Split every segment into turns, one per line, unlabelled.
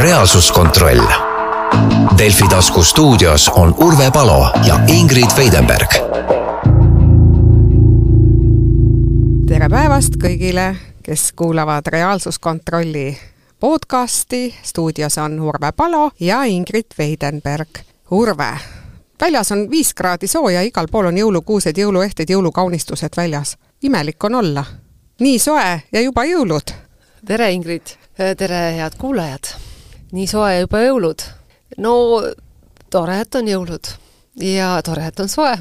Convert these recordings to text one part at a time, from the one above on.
reaalsuskontroll. Delfi tasku stuudios on Urve Palo ja Ingrid Veidenberg.
tere päevast kõigile, kes kuulavad Reaalsuskontrolli podcasti. stuudios on Urve Palo ja Ingrid Veidenberg. Urve, väljas on viis kraadi sooja, igal pool on jõulukuused, jõuluehted, jõulukaunistused väljas. imelik on olla. nii soe ja juba jõulud.
tere, Ingrid! tere, head kuulajad! Nii soe juba jõulud. no tore, et on jõulud ja tore, et on soe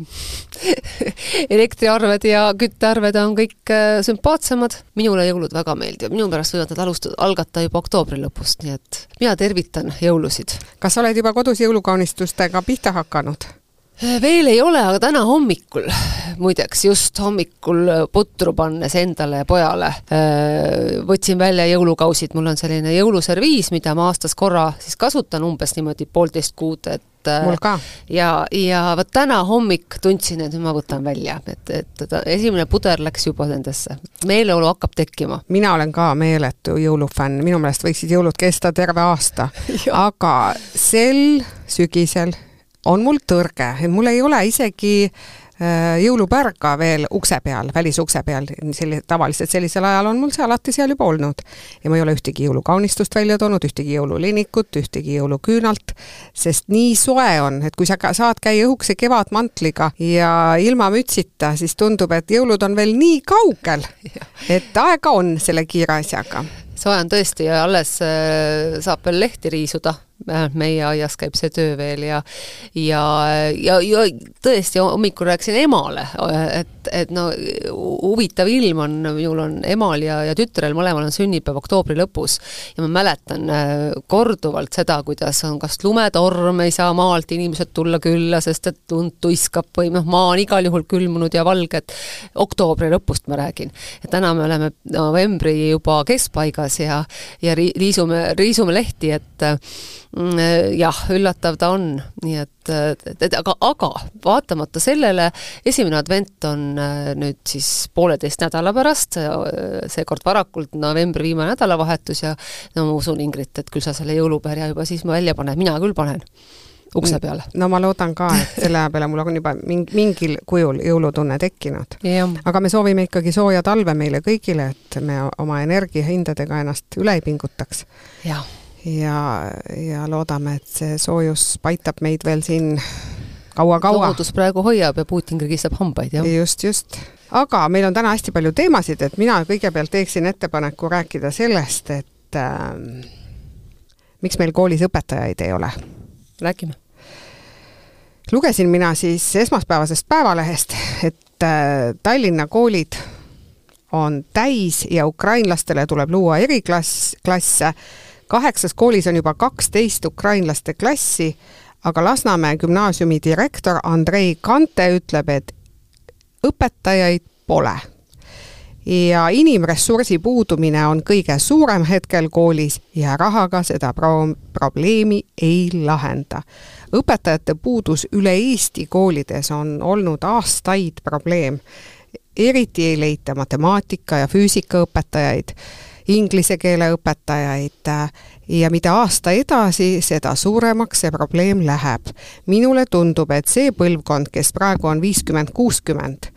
elektriarved ja küttearved on kõik äh, sümpaatsemad. minule jõulud väga meeldivad, minu pärast võivad nad alustada, algata juba oktoobri lõpust, nii et mina tervitan jõulusid.
kas sa oled juba kodus jõulukaunistustega pihta hakanud?
Veel ei ole, aga täna hommikul, muideks just hommikul putru pannes endale ja pojale, äh, võtsin välja jõulukausid, mul on selline jõuluserviis, mida ma aastas korra siis kasutan, umbes niimoodi poolteist kuud, et
äh, mul ka.
ja, ja vot täna hommik tundsin, et nüüd ma võtan välja, et, et esimene puder läks juba nendesse, meeleolu hakkab tekkima.
mina olen ka meeletu jõulufänn, minu meelest võiksid jõulud kesta terve aasta. Aga sel sügisel on mul tõrge, et mul ei ole isegi äh, jõulupärga veel ukse peal, välisukse peal, selli-, tavaliselt sellisel ajal on mul see alati seal juba olnud. ja ma ei ole ühtegi jõulukaunistust välja toonud, ühtegi jõululinikut, ühtegi jõuluküünalt, sest nii soe on, et kui sa ka saad käia õhukese kevadmantliga ja ilma mütsita, siis tundub, et jõulud on veel nii kaugel, et aega on selle kiire asjaga.
Soe on tõesti ja alles äh, saab veel lehti riisuda vähemalt meie aias käib see töö veel ja ja, ja, ja tõesti, hommikul rääkisin emale, et, et no huvitav ilm on, minul on emal ja, ja tütrel mõlemal on sünnipäev oktoobri lõpus ja ma mäletan äh, korduvalt seda, kuidas on kas lumetorm, ei saa maalt inimesed tulla külla, sest et lund tuiskab või noh, maa on igal juhul külmunud ja valge, et oktoobri lõpust ma räägin. ja täna me oleme novembri juba keskpaigas ja, ja riisume, riisume lehti, et jah, üllatav ta on, nii et, et, aga, aga vaatamata sellele, esimene advent on äh, nüüd siis pooleteist nädala pärast, seekord varakult, novembri viimane nädalavahetus ja no ma usun, Ingrid, et küll sa selle jõulupärja juba siis välja paned, mina küll panen ukse peale.
no ma loodan ka, et selle aja peale mul on juba mingi, mingil kujul jõulutunne tekkinud. aga me soovime ikkagi sooja talve meile kõigile, et me oma energiahindadega ennast üle ei pingutaks. Ja, ja loodame, et see soojus paitab meid veel siin kaua-kaua.
loodus praegu hoiab ja Putin krigistab hambaid, jah.
just, just. aga meil on täna hästi palju teemasid, et mina kõigepealt teeksin ettepaneku rääkida sellest, et äh, miks meil koolis õpetajaid ei ole.
räägime.
lugesin mina siis esmaspäevasest Päevalehest, et äh, Tallinna koolid on täis ja ukrainlastele tuleb luua eriklass, klasse kaheksas koolis on juba kaksteist ukrainlaste klassi, aga Lasnamäe gümnaasiumi direktor Andrei Kante ütleb, et õpetajaid pole. ja inimressursi puudumine on kõige suurem hetkel koolis ja rahaga seda pro-, probleemi ei lahenda. õpetajate puudus üle Eesti koolides on olnud aastaid probleem. eriti ei leita matemaatika- ja füüsikaõpetajaid inglise keele õpetajaid ja mida aasta edasi, seda suuremaks see probleem läheb. minule tundub, et see põlvkond, kes praegu on viiskümmend, kuuskümmend,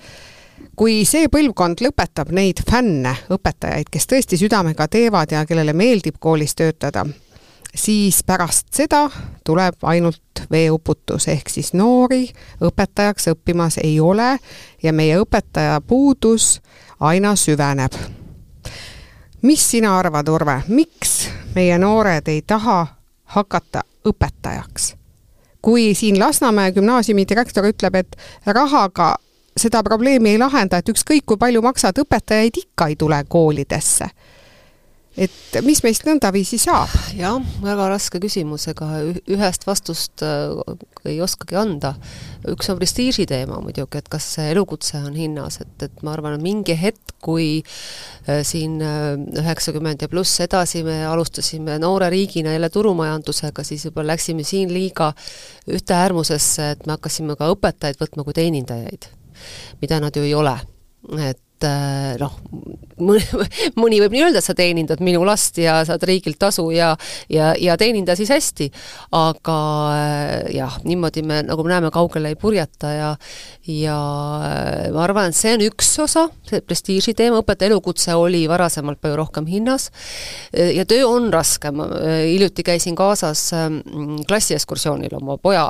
kui see põlvkond lõpetab neid fänne, õpetajaid, kes tõesti südamega teevad ja kellele meeldib koolis töötada, siis pärast seda tuleb ainult veeuputus, ehk siis noori õpetajaks õppimas ei ole ja meie õpetaja puudus aina süveneb mis sina arvad, Urve, miks meie noored ei taha hakata õpetajaks? kui siin Lasnamäe gümnaasiumi direktor ütleb, et rahaga seda probleemi ei lahenda, et ükskõik kui palju maksad, õpetajaid ikka ei tule koolidesse et mis meist nõndaviisi saab?
jah, väga raske küsimus, ega ühest vastust äh, ei oskagi anda. üks on prestiiži teema muidugi, et kas see elukutse on hinnas, et, et ma arvan, et mingi hetk, kui äh, siin äh, üheksakümmend ja pluss edasi me alustasime noore riigina jälle turumajandusega, siis juba läksime siin liiga ühte äärmusesse, et me hakkasime ka õpetajaid võtma kui teenindajaid, mida nad ju ei ole. et noh, mõni võib nii öelda, et sa teenindad minu last ja saad riigilt tasu ja ja, ja teeninda siis hästi. aga jah, niimoodi me, nagu me näeme, kaugele ei purjeta ja ja ma arvan, et see on üks osa, see prestiiži teema, õpetaja elukutse oli varasemalt palju rohkem hinnas. Ja töö on raske, ma hiljuti käisin kaasas klassiekskursioonil oma poja,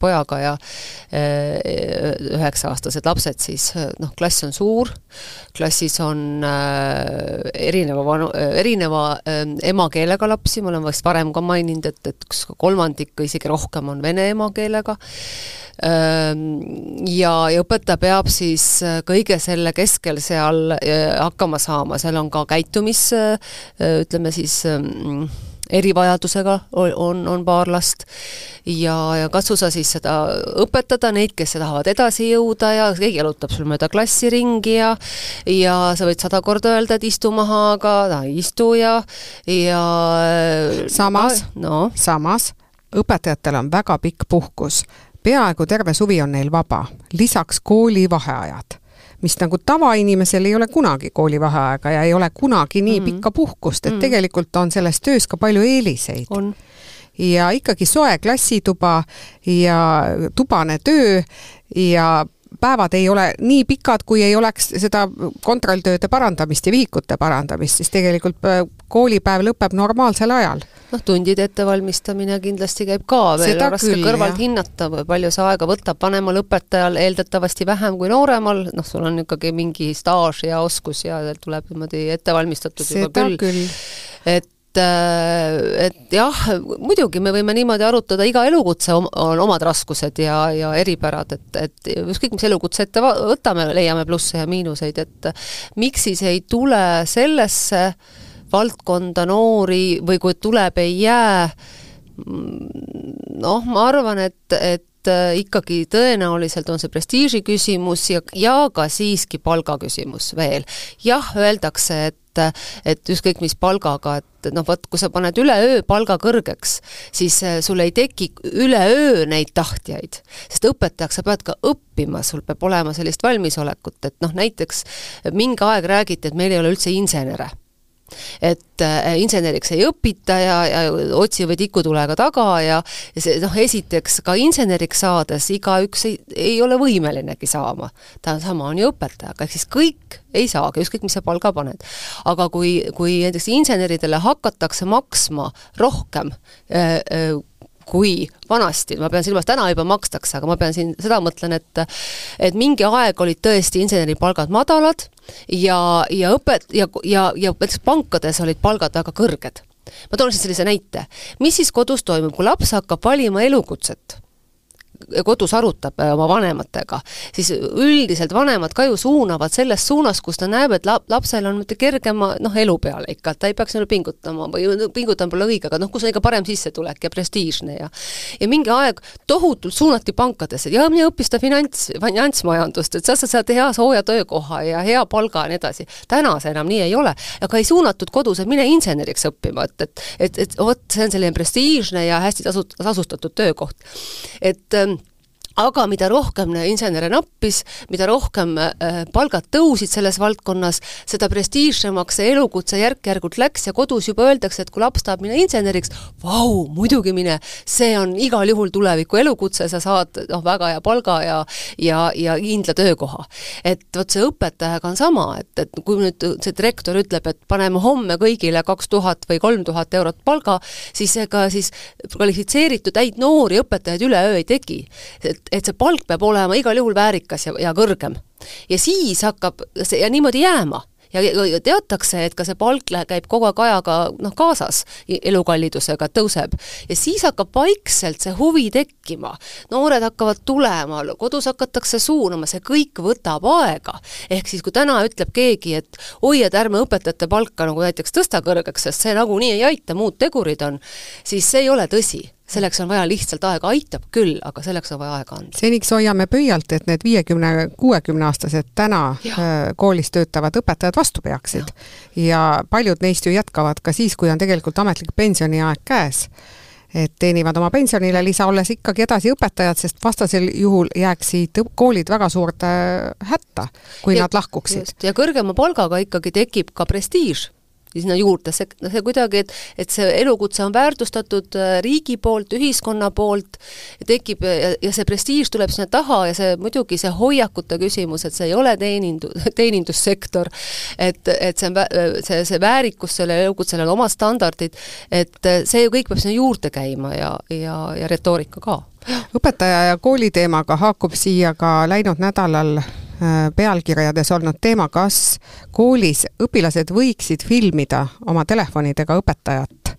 pojaga ja üheksa-aastased lapsed siis, noh, klass on suur, klassis on äh, erineva vanu, erineva äh, emakeelega lapsi, ma olen vist varem ka maininud, et, et üks kolmandik või isegi rohkem on vene emakeelega. Ähm,, ja, ja õpetaja peab siis äh, kõige selle keskel seal äh, hakkama saama, seal on ka käitumis, äh, ütleme siis ähm, erivajadusega on, on paar last. Ja, ja katsu sa siis seda õpetada, neid, kes tahavad edasi jõuda ja keegi jalutab sul mööda klassi ringi ja ja sa võid sada korda öelda, et istu maha, aga ta ei istu ja, ja
samas no., samas õpetajatel on väga pikk puhkus, peaaegu terve suvi on neil vaba, lisaks koolivaheajad mis nagu tavainimesel ei ole kunagi koolivaheaega ja ei ole kunagi nii mm -hmm. pikka puhkust, et mm -hmm. tegelikult on selles töös ka palju eeliseid. ja ikkagi soe klassituba ja tubane töö ja päevad ei ole nii pikad, kui ei oleks seda kontrolltööde parandamist ja vihikute parandamist, siis tegelikult äh, koolipäev lõpeb normaalsel ajal.
Noh, tundide ettevalmistamine kindlasti käib ka, veel raske küll, kõrvalt jah. hinnata, palju see aega võtab, vanemal õpetajal eeldatavasti vähem kui nooremal, noh, sul on ikkagi mingi staaž ja oskus ja tuleb niimoodi ette valmistatud
seda juba küll, küll..
et äh, et jah, muidugi me võime niimoodi arutada, iga elukutse on omad raskused ja, ja eripärad, et, et ükskõik, mis elukutse ette võtame, leiame plusse ja miinuseid, et miks siis ei tule sellesse valdkonda noori või kui tuleb, ei jää, noh, ma arvan, et, et äh, ikkagi tõenäoliselt on see prestiiži küsimus ja, ja ka siiski palga küsimus veel. jah, öeldakse, et et ükskõik mis palgaga, et noh, vot kui sa paned üleöö palga kõrgeks, siis äh, sul ei teki üleöö neid tahtjaid. sest õpetajaks sa pead ka õppima, sul peab olema sellist valmisolekut, et noh, näiteks mingi aeg räägiti, et meil ei ole üldse insenere et äh, inseneriks ei õpita ja, ja otsi või tikutulega taga ja, ja see noh, esiteks ka inseneriks saades igaüks ei, ei ole võimelinegi saama. ta sama on ju õpetajaga, ehk siis kõik ei saagi, ükskõik mis sa palga paned. aga kui, kui näiteks inseneridele hakatakse maksma rohkem äh, äh, kui vanasti, ma pean silmas, täna juba makstakse, aga ma pean siin seda mõtlen, et et mingi aeg olid tõesti inseneripalgad madalad ja, ja õpet- ja, ja, ja näiteks pankades olid palgad väga kõrged. ma toon lihtsalt sellise näite. mis siis kodus toimub, kui laps hakkab valima elukutset kodus arutab äh, oma vanematega, siis üldiselt vanemad ka ju suunavad selles suunas, kus ta näeb, et lap-, lapsel on mitte kergema noh, elu peale ikka, et ta ei peaks nagu pingutama või pingutama pole õige, aga noh, kus on ikka parem sissetulek ja prestiižne ja ja mingi aeg tohutult suunati pankadesse ja mine õppi seda finants, finantsmajandust, et sa saad sealt hea sooja töökoha ja hea palga ja nii edasi. täna see enam nii ei ole, aga ei suunatud kodus, et mine inseneriks õppima, et, et et, et vot see on selline prestiižne ja hästi tasu-, tasustatud töökoht. et aga mida rohkem insenere nappis, mida rohkem äh, palgad tõusid selles valdkonnas, seda prestiižsemaks see elukutse järk-järgult läks ja kodus juba öeldakse, et kui laps tahab minna inseneriks, vau, muidugi mine, see on igal juhul tuleviku elukutse, sa saad noh, väga hea palga ja ja, ja kindla töökoha. et vot see õpetajaga on sama, et, et kui nüüd see direktor ütleb, et paneme homme kõigile kaks tuhat või kolm tuhat eurot palga, siis ega siis kvalifitseeritud häid noori õpetajaid üleöö ei teki. et et see palk peab olema igal juhul väärikas ja, ja kõrgem. ja siis hakkab see ja niimoodi jääma ja, ja teatakse, et ka see palk käib kogu aeg ajaga noh, kaasas, elukallidusega tõuseb. ja siis hakkab vaikselt see huvi tekkima, noored hakkavad tulema, kodus hakatakse suunama, see kõik võtab aega. ehk siis, kui täna ütleb keegi, et oi, et ärme õpetajate palka nagu näiteks tõsta kõrgeks, sest see nagunii ei aita, muud tegurid on, siis see ei ole tõsi selleks on vaja lihtsalt aega, aitab küll, aga selleks on vaja aega anda.
seniks hoiame pöialt, et need viiekümne, kuuekümneaastased täna ja. Äh, koolis töötavad õpetajad vastu peaksid. ja paljud neist ju jätkavad ka siis, kui on tegelikult ametlik pensioniaeg käes et teenivad oma pensionile lisa, olles ikkagi edasi õpetajad, sest vastasel juhul jääksid koolid väga suurde hätta, kui ja, nad lahkuksid.
ja kõrgema palgaga ikkagi tekib ka prestiiž sinna juurde, see, see kuidagi, et, et see elukutse on väärtustatud äh, riigi poolt, ühiskonna poolt, tekib ja, ja see prestiiž tuleb sinna taha ja see muidugi see hoiakute küsimus, et see ei ole teenindu-, teenindussektor, et, et see on, see, see väärikus sellel elukutsel on omad standardid, et see ju kõik peab sinna juurde käima ja, ja, ja retoorika ka.
Õpetaja ja kooli teemaga haakub siia ka läinud nädalal Äh, pealkirjades olnud teema, kas koolis õpilased võiksid filmida oma telefonidega õpetajat?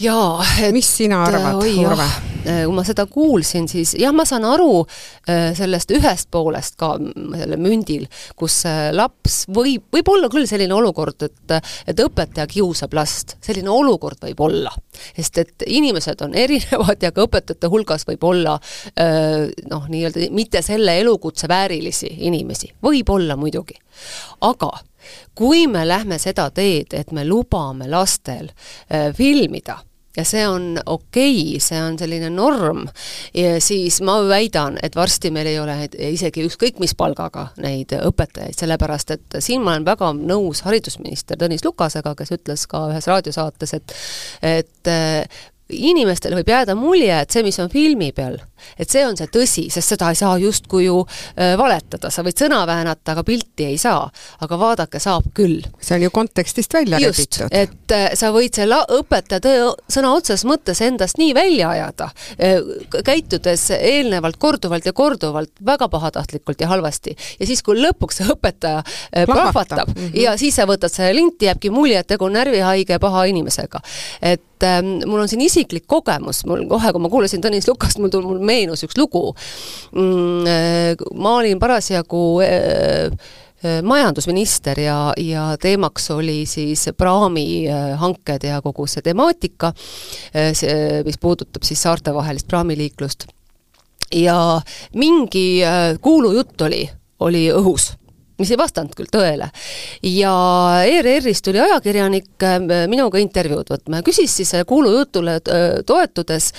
jaa,
et mis sina arvad, Urve?
Äh, kui ma seda kuulsin, siis jah, ma saan aru äh, sellest ühest poolest ka selle mündil, kus laps võib, võib olla küll selline olukord, et et õpetaja kiusab last, selline olukord võib olla. sest et inimesed on erinevad ja ka õpetajate hulgas võib olla äh, noh, nii-öelda mitte selle elukutse väärilisi inimesi, võib olla muidugi. aga kui me lähme seda teed, et me lubame lastel äh, filmida ja see on okei okay,, see on selline norm, siis ma väidan, et varsti meil ei ole isegi ükskõik mis palgaga neid õpetajaid, sellepärast et siin ma olen väga nõus haridusminister Tõnis Lukasega, kes ütles ka ühes raadiosaates, et et inimestele võib jääda mulje, et see, mis on filmi peal, et see on see tõsi, sest seda ei saa justkui ju valetada, sa võid sõna väänata, aga pilti ei saa. aga vaadake, saab küll.
see on ju kontekstist välja
just, rebitud. et äh, sa võid selle õpetaja tõe sõna otseses mõttes endast nii välja ajada käitudes eelnevalt korduvalt ja korduvalt väga pahatahtlikult ja halvasti. ja siis, kui lõpuks see õpetaja plahvatab mm -hmm. ja siis sa võtad selle linti, jääbki mulje, et tegu on närvihaige paha inimesega. et äh, mul on siin isiklik kogemus, mul kohe, kui ma kuulasin Tõnis Lukast, mul tuli, mul meenus üks lugu. Mm, äh, ma olin parasjagu äh, äh, majandusminister ja, ja teemaks oli siis praami hanked ja kogu see temaatika, see, mis puudutab siis saartevahelist praamiliiklust. ja mingi kuulujutt oli, oli õhus mis ei vastanud küll tõele. ja ERR-ist tuli ajakirjanik äh, minuga intervjuud võtma ja küsis siis äh, kuulujutule äh, toetudes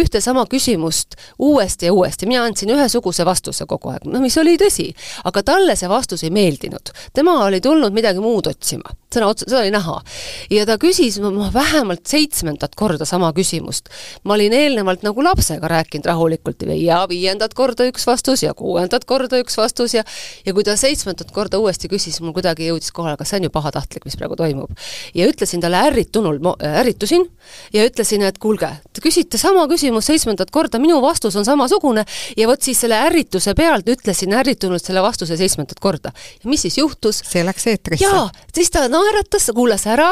ühte sama küsimust uuesti ja uuesti, mina andsin ühesuguse vastuse kogu aeg, no mis oli tõsi, aga talle see vastus ei meeldinud. tema oli tulnud midagi muud otsima, sõna otsa, seda oli näha. ja ta küsis no, vähemalt seitsmendat korda sama küsimust. ma olin eelnevalt nagu lapsega rääkinud rahulikult ja viiendat korda üks vastus ja kuuendat korda üks vastus ja ja kui ta seitsmendat korda uuesti küsis, mul kuidagi jõudis kohale, kas see on ju pahatahtlik, mis praegu toimub. ja ütlesin talle ärritunul, ärritusin ja ütlesin, et kuulge, te küsite sama küsimust seitsmendat korda, minu vastus on samasugune ja vot siis selle ärrituse pealt ütlesin ärritunult selle vastuse seitsmendat korda. ja mis siis juhtus?
see läks eetrisse.
jaa, siis ta naeratas, kuulas ära,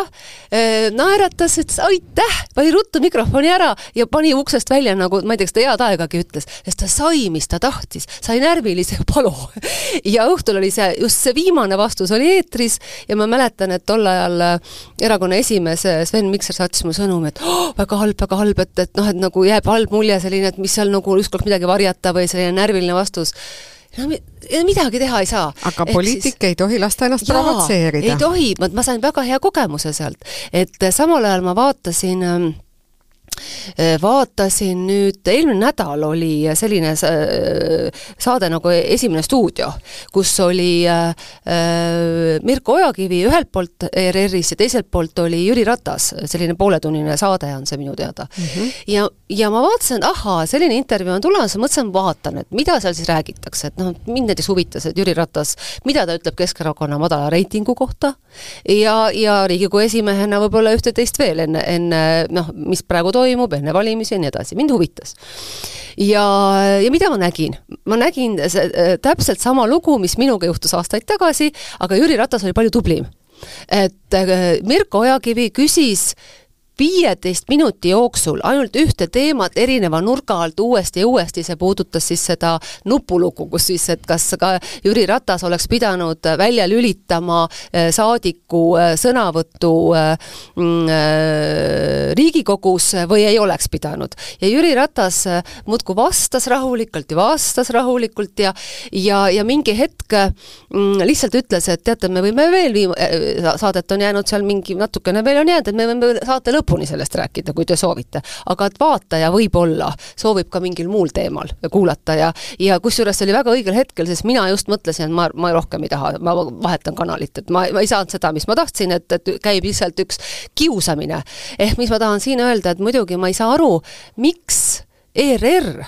äh, naeratas, ütles aitäh, pani ruttu mikrofoni ära ja pani uksest välja, nagu ma ei tea, kas ta head aegagi ütles, sest ta sai, mis ta tahtis, sai närvilise palu ja õhtul oli see, just see viimane vastus oli eetris ja ma mäletan, et tol ajal äh, erakonna esimees äh, Sven Mikser saatis mulle sõnumi, et oh, väga halb, väga halb, et, et noh, et nagu jääb halb mulje selline, et mis seal nagu ükskord midagi varjata või selline närviline vastus no midagi teha ei saa.
aga Ehk poliitik siis... ei tohi lasta ennast jaa, provotseerida.
ei tohi, ma sain väga hea kogemuse sealt, et samal ajal ma vaatasin äh, Äh, vaatasin nüüd, eelmine nädal oli selline saade nagu Esimene stuudio, kus oli äh, äh, Mirko Ojakivi ühelt poolt ERR-is ja teiselt poolt oli Jüri Ratas, selline pooletunnine saade on see minu teada mm. -hmm. ja, ja ma vaatasin, et ahaa, selline intervjuu on tulemas, mõtlesin, vaatan, et mida seal siis räägitakse, et noh, mind näiteks huvitas, et Jüri Ratas, mida ta ütleb Keskerakonna madala reitingu kohta ja, ja Riigikogu esimehena võib-olla ühte-teist veel enne, enne noh, mis praegu toimub, toimub enne valimisi ja nii edasi, mind huvitas. ja, ja mida ma nägin? ma nägin see, äh, täpselt sama lugu, mis minuga juhtus aastaid tagasi, aga Jüri Ratas oli palju tublim. et äh, Mirko Ojakivi küsis viieteist minuti jooksul ainult ühte teemat erineva nurga alt uuesti ja uuesti, see puudutas siis seda nupulugu, kus siis, et kas ka Jüri Ratas oleks pidanud välja lülitama eh, saadiku eh, sõnavõttu eh, mm, Riigikogus või ei oleks pidanud. ja Jüri Ratas muudkui vastas rahulikult ja vastas rahulikult ja ja, ja mingi hetk mm, lihtsalt ütles, et teate, me võime veel viim-, saadet on jäänud seal mingi natukene veel on jäänud, et me võime saate lõppu lõpuni sellest rääkida, kui te soovite. aga et vaataja võib-olla soovib ka mingil muul teemal kuulata ja, ja kusjuures see oli väga õigel hetkel, sest mina just mõtlesin, et ma, ma rohkem ei taha, ma vahetan kanalit, et ma, ma ei saanud seda, mis ma tahtsin, et, et käib lihtsalt üks kiusamine. ehk mis ma tahan siin öelda, et muidugi ma ei saa aru, miks ERR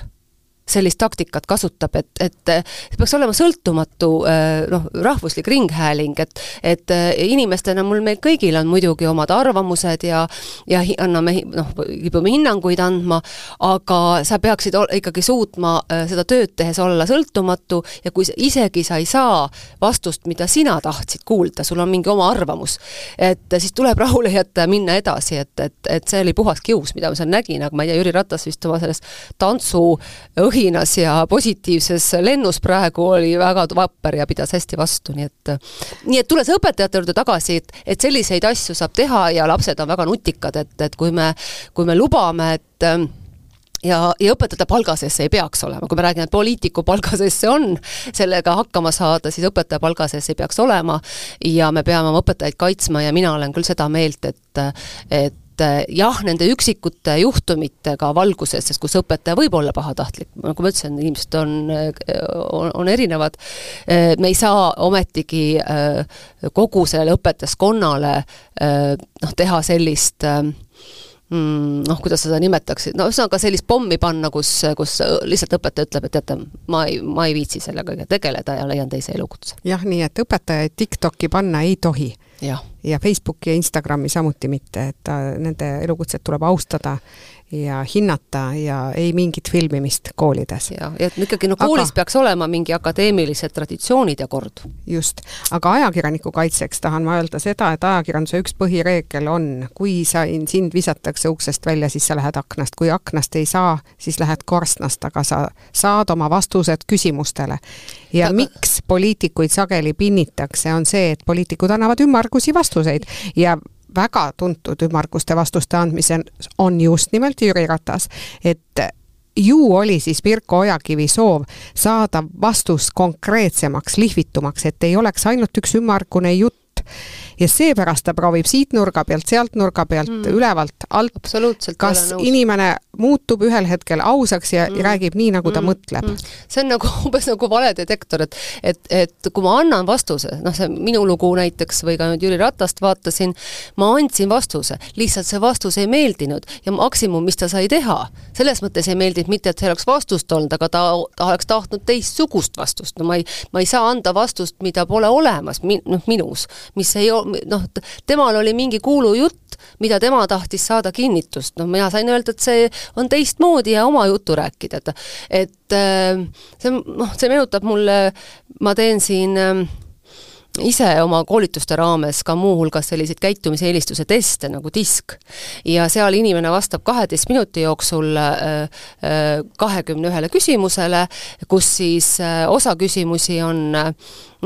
sellist taktikat kasutab, et, et see peaks olema sõltumatu äh, noh, rahvuslik ringhääling, et et äh, inimestena mul, meil kõigil on muidugi omad arvamused ja ja anname noh, kipume hinnanguid andma, aga sa peaksid ikkagi suutma seda tööd tehes olla sõltumatu ja kui isegi sa ei saa vastust, mida sina tahtsid kuulda, sul on mingi oma arvamus, et siis tuleb rahule jätta ja minna edasi, et, et, et see oli puhas kius, mida ma seal nägin, aga ma ei tea, Jüri Ratas vist oma selles tantsuõhi õhinas ja positiivses lennus praegu oli väga vapper ja pidas hästi vastu, nii et nii et tulles õpetajate juurde tagasi, et, et selliseid asju saab teha ja lapsed on väga nutikad, et, et kui me, kui me lubame, et ja, ja õpetajate palga sees see ei peaks olema, kui me räägime, et poliitiku palga sees see on, sellega hakkama saada, siis õpetaja palga sees ei peaks olema. Ja me peame oma õpetajaid kaitsma ja mina olen küll seda meelt, et et et eh, jah, nende üksikute juhtumitega valguses, sest kus õpetaja võib olla pahatahtlik, nagu ma ütlesin, inimesed on, on, on erinevad, eh, me ei saa ometigi eh, kogu sellele õpetajaskonnale noh, teha sellist mm, noh, kuidas seda nimetaksid, no ühesõnaga sellist pommi panna, kus, kus lihtsalt õpetaja ütleb, et teate, ma ei, ma ei viitsi sellega tegeleda ja leian teise elukutse.
jah, nii et õpetajaid TikTok'i panna ei tohi
ja,
ja Facebooki ja Instagrami samuti mitte, et ta, nende elukutset tuleb austada ja hinnata ja ei mingit filmimist koolides.
ja, ja et ikkagi no koolis aga, peaks olema mingi akadeemilised traditsioonid ja kord.
just, aga ajakirjaniku kaitseks tahan ma öelda seda, et ajakirjanduse üks põhireegel on, kui sa, sind visatakse uksest välja, siis sa lähed aknast, kui aknast ei saa, siis lähed korstnast, aga sa saad oma vastused küsimustele. ja aga... miks poliitikuid sageli pinnitakse, on see, et poliitikud annavad ümmargusi vastuseid. Ja väga tuntud ümmarguste vastuste andmisel on just nimelt Jüri Ratas, et ju oli siis Mirko Ojakivi soov saada vastus konkreetsemaks, lihvitumaks, et ei oleks ainult üks ümmargune jutt, ja seepärast ta proovib siit nurga pealt, sealt nurga pealt mm., ülevalt, alt, kas inimene muutub ühel hetkel ausaks ja mm. räägib nii, nagu ta mm. mõtleb mm..
see on nagu umbes nagu valedetektor, et et, et kui ma annan vastuse, noh, see minu lugu näiteks või ka nüüd Jüri Ratast vaatasin, ma andsin vastuse, lihtsalt see vastus ei meeldinud ja maksimum, mis ta sai teha, selles mõttes ei meeldinud mitte, et see oleks vastust olnud, aga ta, ta oleks tahtnud teistsugust vastust, no ma ei, ma ei saa anda vastust, mida pole olemas min-, noh, minus, mis ei noh, temal oli mingi kuulujutt, mida tema tahtis saada kinnitust, noh mina sain öelda, et see on teistmoodi ja oma juttu rääkida, et et äh, see noh, see meenutab mulle, ma teen siin äh, ise oma koolituste raames ka muuhulgas selliseid käitumiseelistuse teste nagu disk. ja seal inimene vastab kaheteist minuti jooksul äh, kahekümne ühele küsimusele, kus siis osa küsimusi on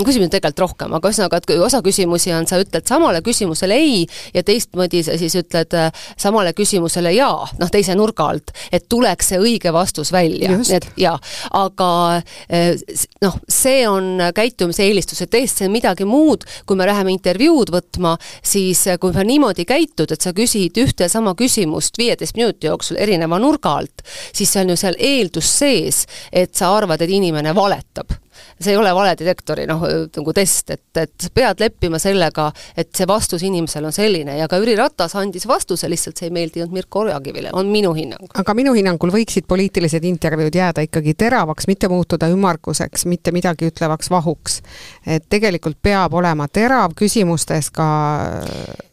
küsimusi on tegelikult rohkem, aga ühesõnaga, et kui osa küsimusi on, sa ütled samale küsimusele ei ja teistmoodi sa siis ütled äh, samale küsimusele jaa, noh teise nurga alt, et tuleks see õige vastus välja, et jaa, aga äh, noh, see on käitumise eelistuse test, see on midagi muud, kui me läheme intervjuud võtma, siis äh, kui sa niimoodi käitud, et sa küsid ühte ja sama küsimust viieteist minuti jooksul erineva nurga alt, siis see on ju seal eeldus sees, et sa arvad, et inimene valetab see ei ole valedetektori noh, nagu test, et, et pead leppima sellega, et see vastus inimesel on selline ja ka Jüri Ratas andis vastuse, lihtsalt see ei meeldinud Mirko Orjakivile, on minu hinnang.
aga minu hinnangul võiksid poliitilised intervjuud jääda ikkagi teravaks, mitte muutuda ümmarguseks, mitte midagi ütlevaks vahuks. et tegelikult peab olema terav küsimustes ka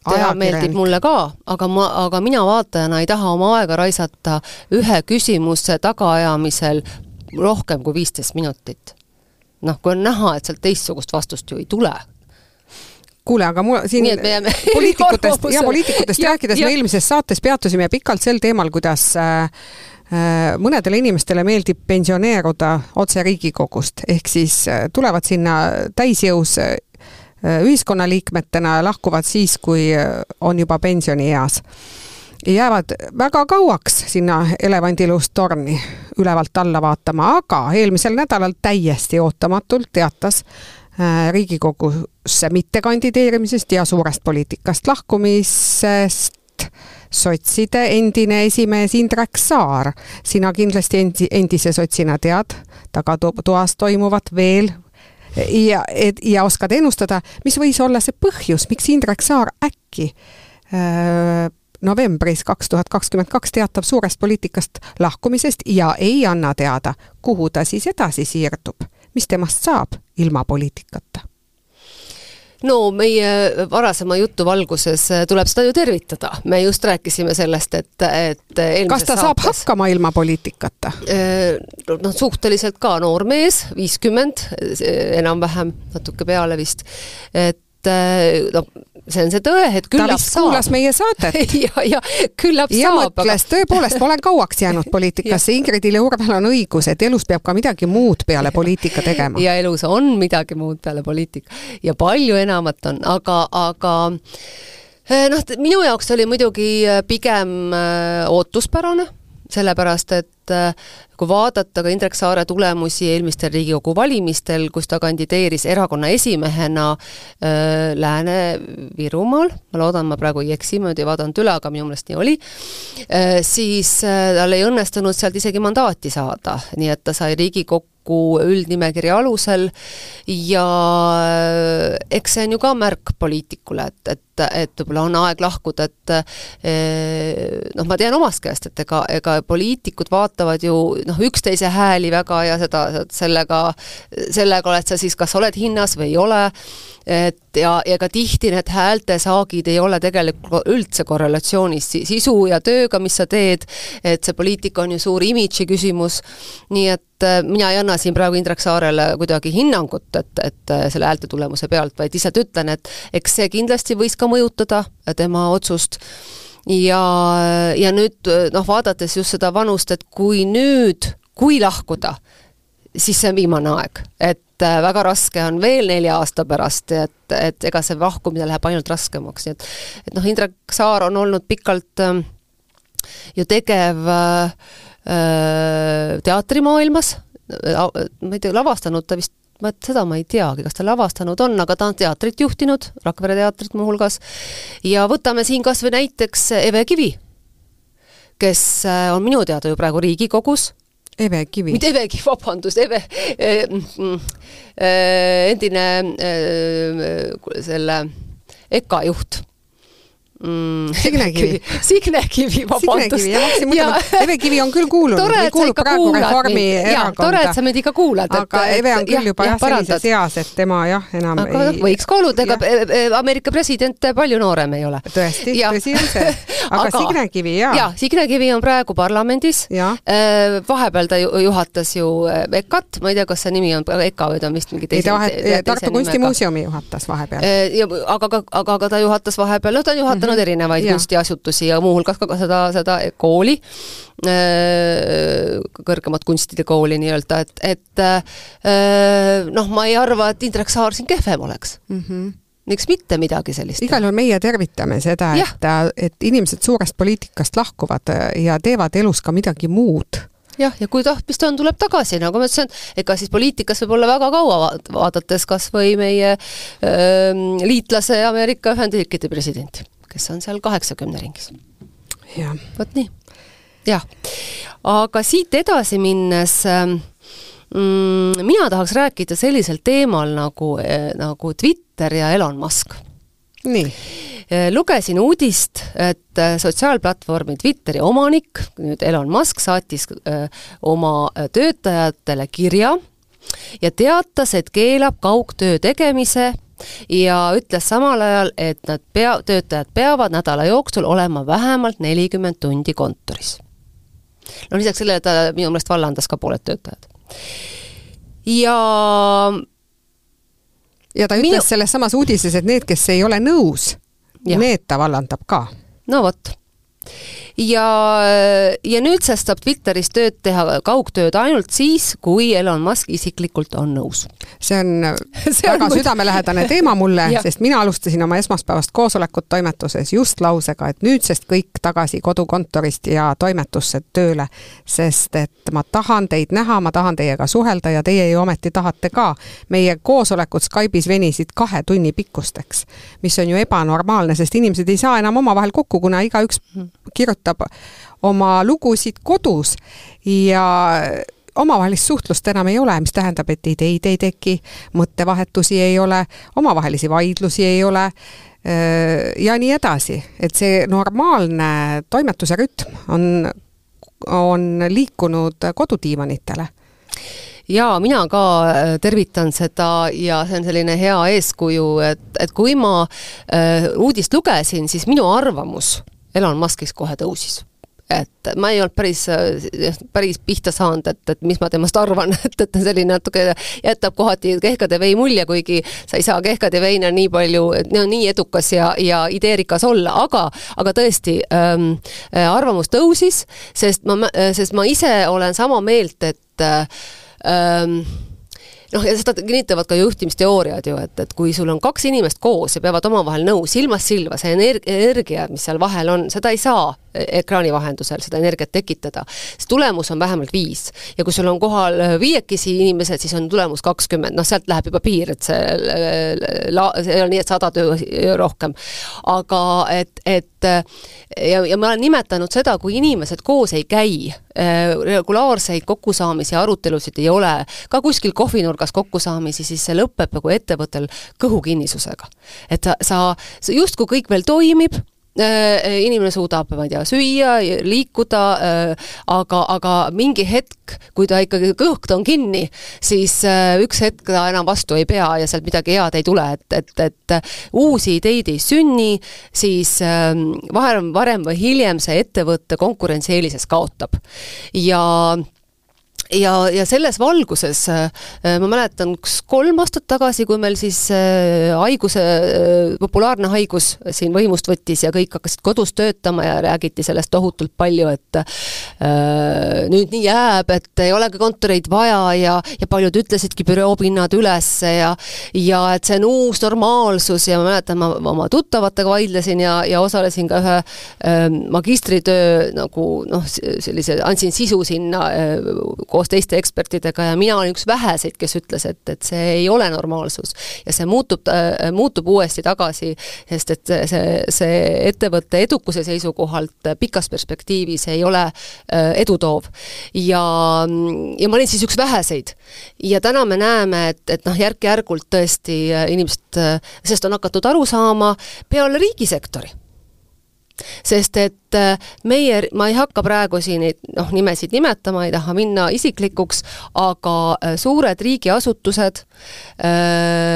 tea meeldib mulle ka, aga ma, aga mina vaatajana ei taha oma aega raisata ühe küsimuse tagaajamisel rohkem kui viisteist minutit noh, kui on näha, et sealt teistsugust vastust ju ei tule,
kuule, aga mul siin poliitikutest ja poliitikutest ja, rääkides ja. me eelmises saates peatusime pikalt sel teemal, kuidas äh, äh, mõnedele inimestele meeldib pensioneeruda otse Riigikogust, ehk siis äh, tulevad sinna täisjõus äh, ühiskonnaliikmetena ja lahkuvad siis, kui on juba pensionieas jäävad väga kauaks sinna elevandiluust torni ülevalt alla vaatama, aga eelmisel nädalal täiesti ootamatult teatas äh, Riigikogusse mitte kandideerimisest ja suurest poliitikast lahkumisest sotside endine esimees Indrek Saar. sina kindlasti endi, endise sotsina tead tagatoas toimuvat veel ja, et ja oskad ennustada, mis võis olla see põhjus, miks Indrek Saar äkki öö, novembris kaks tuhat kakskümmend kaks teatab suurest poliitikast lahkumisest ja ei anna teada, kuhu ta siis edasi siirdub, mis temast saab ilma poliitikata?
No meie varasema jutu valguses tuleb seda ju tervitada, me just rääkisime sellest, et, et
kas ta saates, saab hakkama ilma poliitikata?
noh, suhteliselt ka noor mees, viiskümmend enam-vähem, natuke peale vist, et no see on see tõe, et küllap
saab. kuulas meie saatet
ja, ja küllap
ja
saab.
mõtles aga..., tõepoolest, ma olen kauaks jäänud poliitikasse Ingridil ja Urvel on õigus, et elus peab ka midagi muud peale poliitika tegema.
ja elus on midagi muud peale poliitika ja palju enamat on, aga, aga eh, noh, minu jaoks oli muidugi eh, pigem eh, ootuspärane sellepärast et äh, kui vaadata ka Indrek Saare tulemusi eelmistel Riigikogu valimistel, kus ta kandideeris erakonna esimehena äh, Lääne-Virumaal, ma loodan, ma praegu ei eksi, ma nüüd ei vaadanud üle, aga minu meelest nii oli äh,, siis tal ei õnnestunud sealt isegi mandaati saada, nii et ta sai Riigikokku kokku üldnimekirja alusel ja eks see on ju ka märk poliitikule, et, et, et võib-olla on aeg lahkuda, et äh, noh, ma tean omast käest, et ega, ega poliitikud vaatavad ju noh, üksteise hääli väga ja seda, sellega, sellega oled sa siis, kas oled hinnas või ei ole, et ja, ja ka tihti need häältesaagid ei ole tegelikult üldse korrelatsioonis sisu ja tööga, mis sa teed, et see poliitika on ju suur imidži küsimus, nii et äh, mina ei anna siin praegu Indrek Saarele kuidagi hinnangut, et, et selle häälte tulemuse pealt, vaid lihtsalt ütlen, et eks see kindlasti võis ka mõjutada tema otsust. Ja, ja nüüd noh, vaadates just seda vanust, et kui nüüd, kui lahkuda, siis see on viimane aeg, et äh, väga raske on veel nelja aasta pärast, et, et ega see lahkumine läheb ainult raskemaks, nii et et noh, Indrek Saar on olnud pikalt äh, ju tegev äh, äh teatrimaailmas, ma ei tea, lavastanud ta vist ma, seda ma ei teagi, kas ta lavastanud on, aga ta on teatrit juhtinud, Rakvere teatrit muuhulgas, ja võtame siin kas või näiteks Eve Kivi, kes on minu teada ju praegu Riigikogus.
Eve Kivi.
mitte Eve Kivi, vabandust, Eve äh, äh, endine äh, selle EKA juht
mm,. Signe Kivi.
Signe Kivi, vabandust.
Eve Kivi on küll kuulunud või kuulub praegu Reformierakonda.
tore, et sa meid ikka kuulad.
aga et, Eve on küll juba jah, sellises eas, et tema jah, enam
aga ei võiks ka olla, ega Ameerika president palju noorem ei ole.
tõesti, tõsi on see. aga Signe Kivi, jaa.
jaa, Signe Kivi on praegu parlamendis. Äh, vahepeal ta juhatas ju äh, EKA-t, ma ei tea, kas see nimi on EKA või ta on vist mingi teise,
teise Tartu Kunstimuuseumi juhatas vahepeal. Äh,
aga, aga, aga ta juhatas vahepeal, noh, ta on juhatanud olnud erinevaid ja. kunstiasutusi ja muuhulgas ka seda, seda kooli, äh, kõrgemat kunstide kooli nii-öelda, et, et äh, noh, ma ei arva, et Indrek Saar siin kehvem oleks mm. -hmm miks mitte midagi sellist?
igal juhul meie tervitame seda, et, et inimesed suurest poliitikast lahkuvad ja teevad elus ka midagi muud
jah, ja kui tahtmist on, tuleb tagasi, nagu ma ütlesin, ega siis poliitikas võib olla väga kaua vaadates kas või meie öö, liitlase Ameerika Ühendriikide presidenti kes on seal kaheksakümne ringis. vot nii, jah. aga siit edasi minnes ähm, mm, mina tahaks rääkida sellisel teemal nagu, äh, nagu Twitter ja Elon Musk.
nii
äh, lugesin uudist, et äh, sotsiaalplatvormi Twitteri omanik, nüüd Elon Musk, saatis oma töötajatele kirja ja teatas, et keelab kaugtöö tegemise ja ütles samal ajal, et nad pea, töötajad peavad nädala jooksul olema vähemalt nelikümmend tundi kontoris. no lisaks sellele ta minu meelest vallandas ka pooled töötajad. ja
ja ta ütles minu... selles samas uudises, et need, kes ei ole nõus, need ta vallandab ka.
no vot ja, ja nüüdsest saab Twitteris tööd teha, kaugtööd ainult siis, kui Elon Musk isiklikult on nõus.
see on see väga on südamelähedane teema mulle, sest mina alustasin oma esmaspäevast koosolekut toimetuses just lausega, et nüüdsest kõik tagasi kodukontorist ja toimetusse tööle, sest et ma tahan teid näha, ma tahan teiega suhelda ja teie ju ometi tahate ka. meie koosolekud Skype'is venisid kahe tunni pikkusteks, mis on ju ebanormaalne, sest inimesed ei saa enam omavahel kokku, kuna igaüks kirjutab oma lugusid kodus ja omavahelist suhtlust enam ei ole, mis tähendab, et ideid ei teki, mõttevahetusi ei ole, omavahelisi vaidlusi ei ole ja nii edasi, et see normaalne toimetuse rütm on, on liikunud kodudiivanitele
jaa, mina ka tervitan seda ja see on selline hea eeskuju, et, et kui ma äh, uudist lugesin, siis minu arvamus Elon Muskist kohe tõusis. Et ma ei olnud päris, päris pihta saanud, et, et mis ma temast arvan, et, et selline natuke jätab kohati kehkade vei mulje, kuigi sa ei saa kehkade veina nii palju, no nii edukas ja, ja ideerikas olla, aga, aga tõesti ähm,, arvamus tõusis, sest ma, sest ma ise olen sama meelt, et ähm, noh, ja seda kinnitavad ka juhtimisteooriad ju, et, et kui sul on kaks inimest koos ja peavad omavahel nõu silmast silma, see energia, energia, mis seal vahel on, seda ei saa ekraani vahendusel seda energiat tekitada, siis tulemus on vähemalt viis. ja kui sul on kohal viiekesi inimesed, siis on tulemus kakskümmend, noh sealt läheb juba piir, et see la-, see ei ole nii, et sada töö rohkem. aga et, et ja, ja ma olen nimetanud seda, kui inimesed koos ei käi, regulaarseid kokkusaamisi, arutelusid ei ole, ka kuskil kohvinurgas kokkusaamisi, siis see lõpeb nagu ettevõttel kõhukinnisusega. et sa, sa, sa justkui kõik veel toimib, Äh, inimene suudab, ma ei tea, süüa, liikuda, äh, aga, aga mingi hetk, kui ta ikkagi kõht on kinni, siis äh, üks hetk ta enam vastu ei pea ja sealt midagi head ei tule, et, et, et uusi ideid ei sünni, siis varem, varem või hiljem see ettevõtte konkurentsieelises kaotab. ja ja, ja selles valguses äh, ma mäletan, üks kolm aastat tagasi, kui meil siis äh, haiguse, äh, populaarne haigus siin võimust võttis ja kõik hakkasid kodus töötama ja räägiti sellest tohutult palju, et äh, nüüd nii jääb, et ei olegi kontoreid vaja ja, ja paljud ütlesidki büroopinnad üles ja ja et see on uus normaalsus ja ma mäletan, ma oma tuttavatega vaidlesin ja, ja osalesin ka ühe äh, magistritöö nagu noh, sellise, andsin sisu sinna äh, koos teiste ekspertidega ja mina olin üks väheseid, kes ütles, et, et see ei ole normaalsus. ja see muutub äh,, muutub uuesti tagasi, sest et see, see ettevõtte edukuse seisukohalt pikas perspektiivis ei ole äh, edutoov. ja, ja ma olin siis üks väheseid. ja täna me näeme, et, et noh, järk-järgult tõesti äh, inimesed äh,, sellest on hakatud aru saama peale riigisektori sest et äh, meie, ma ei hakka praegu siin neid noh, nimesid nimetama, ei taha minna isiklikuks, aga äh, suured riigiasutused,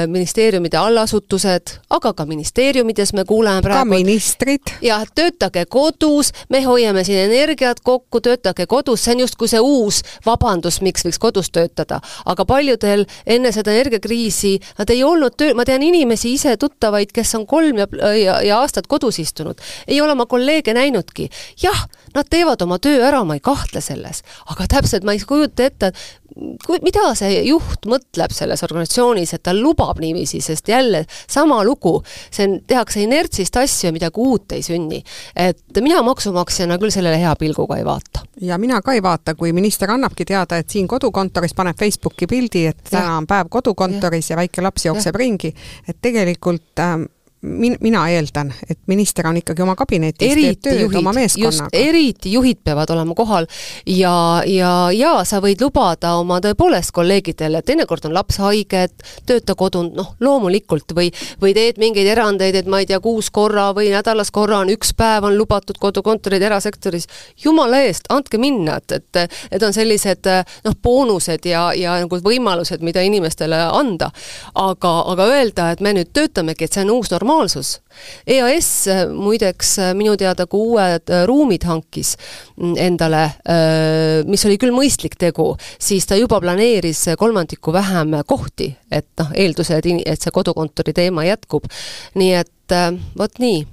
ministeeriumide allasutused, aga ka ministeeriumides me kuuleme praegu
ka ministrid.
jah, töötage kodus, me hoiame siin energiat kokku, töötage kodus, see on justkui see uus vabandus, miks võiks kodus töötada. aga paljudel enne seda energiakriisi, nad ei olnud töö, ma tean inimesi ise, tuttavaid, kes on kolm ja, ja, ja aastat kodus istunud, ei ole oma kolleege näinudki. jah, nad teevad oma töö ära, ma ei kahtle selles, aga täpselt ma ei kujuta ette, kui, mida see juht mõtleb selles organisatsioonis, et ta lubab niiviisi, sest jälle sama lugu, see on, tehakse inertsist asju ja midagi uut ei sünni. et mina maksumaksjana küll sellele hea pilguga ei vaata.
ja mina ka ei vaata, kui minister annabki teada, et siin kodukontoris paneb Facebooki pildi, et täna on päev kodukontoris ja, ja väike laps jookseb ja. ringi, et tegelikult ähm, min-, mina eeldan, et minister on ikkagi oma kabinetis, teeb tööd juhid, oma meeskonnaga.
eriti juhid peavad olema kohal ja, ja, ja sa võid lubada oma tõepoolest kolleegidele, teinekord on laps haige, et tööta kodunt, noh, loomulikult, või või teed mingeid erandeid, et ma ei tea, kuus korra või nädalas korra on üks päev on lubatud kodukontorid erasektoris, jumala eest, andke minna, et, et need on sellised noh, boonused ja, ja nagu võimalused, mida inimestele anda. aga, aga öelda, et me nüüd töötamegi, et see on uus normaalsus, normaalsus. EAS muideks minu teada ka uued äh, ruumid hankis mm, endale, äh, mis oli küll mõistlik tegu, siis ta juba planeeris kolmandiku vähem kohti, et noh, eeldused, et see kodukontori teema jätkub. nii et äh, vot nii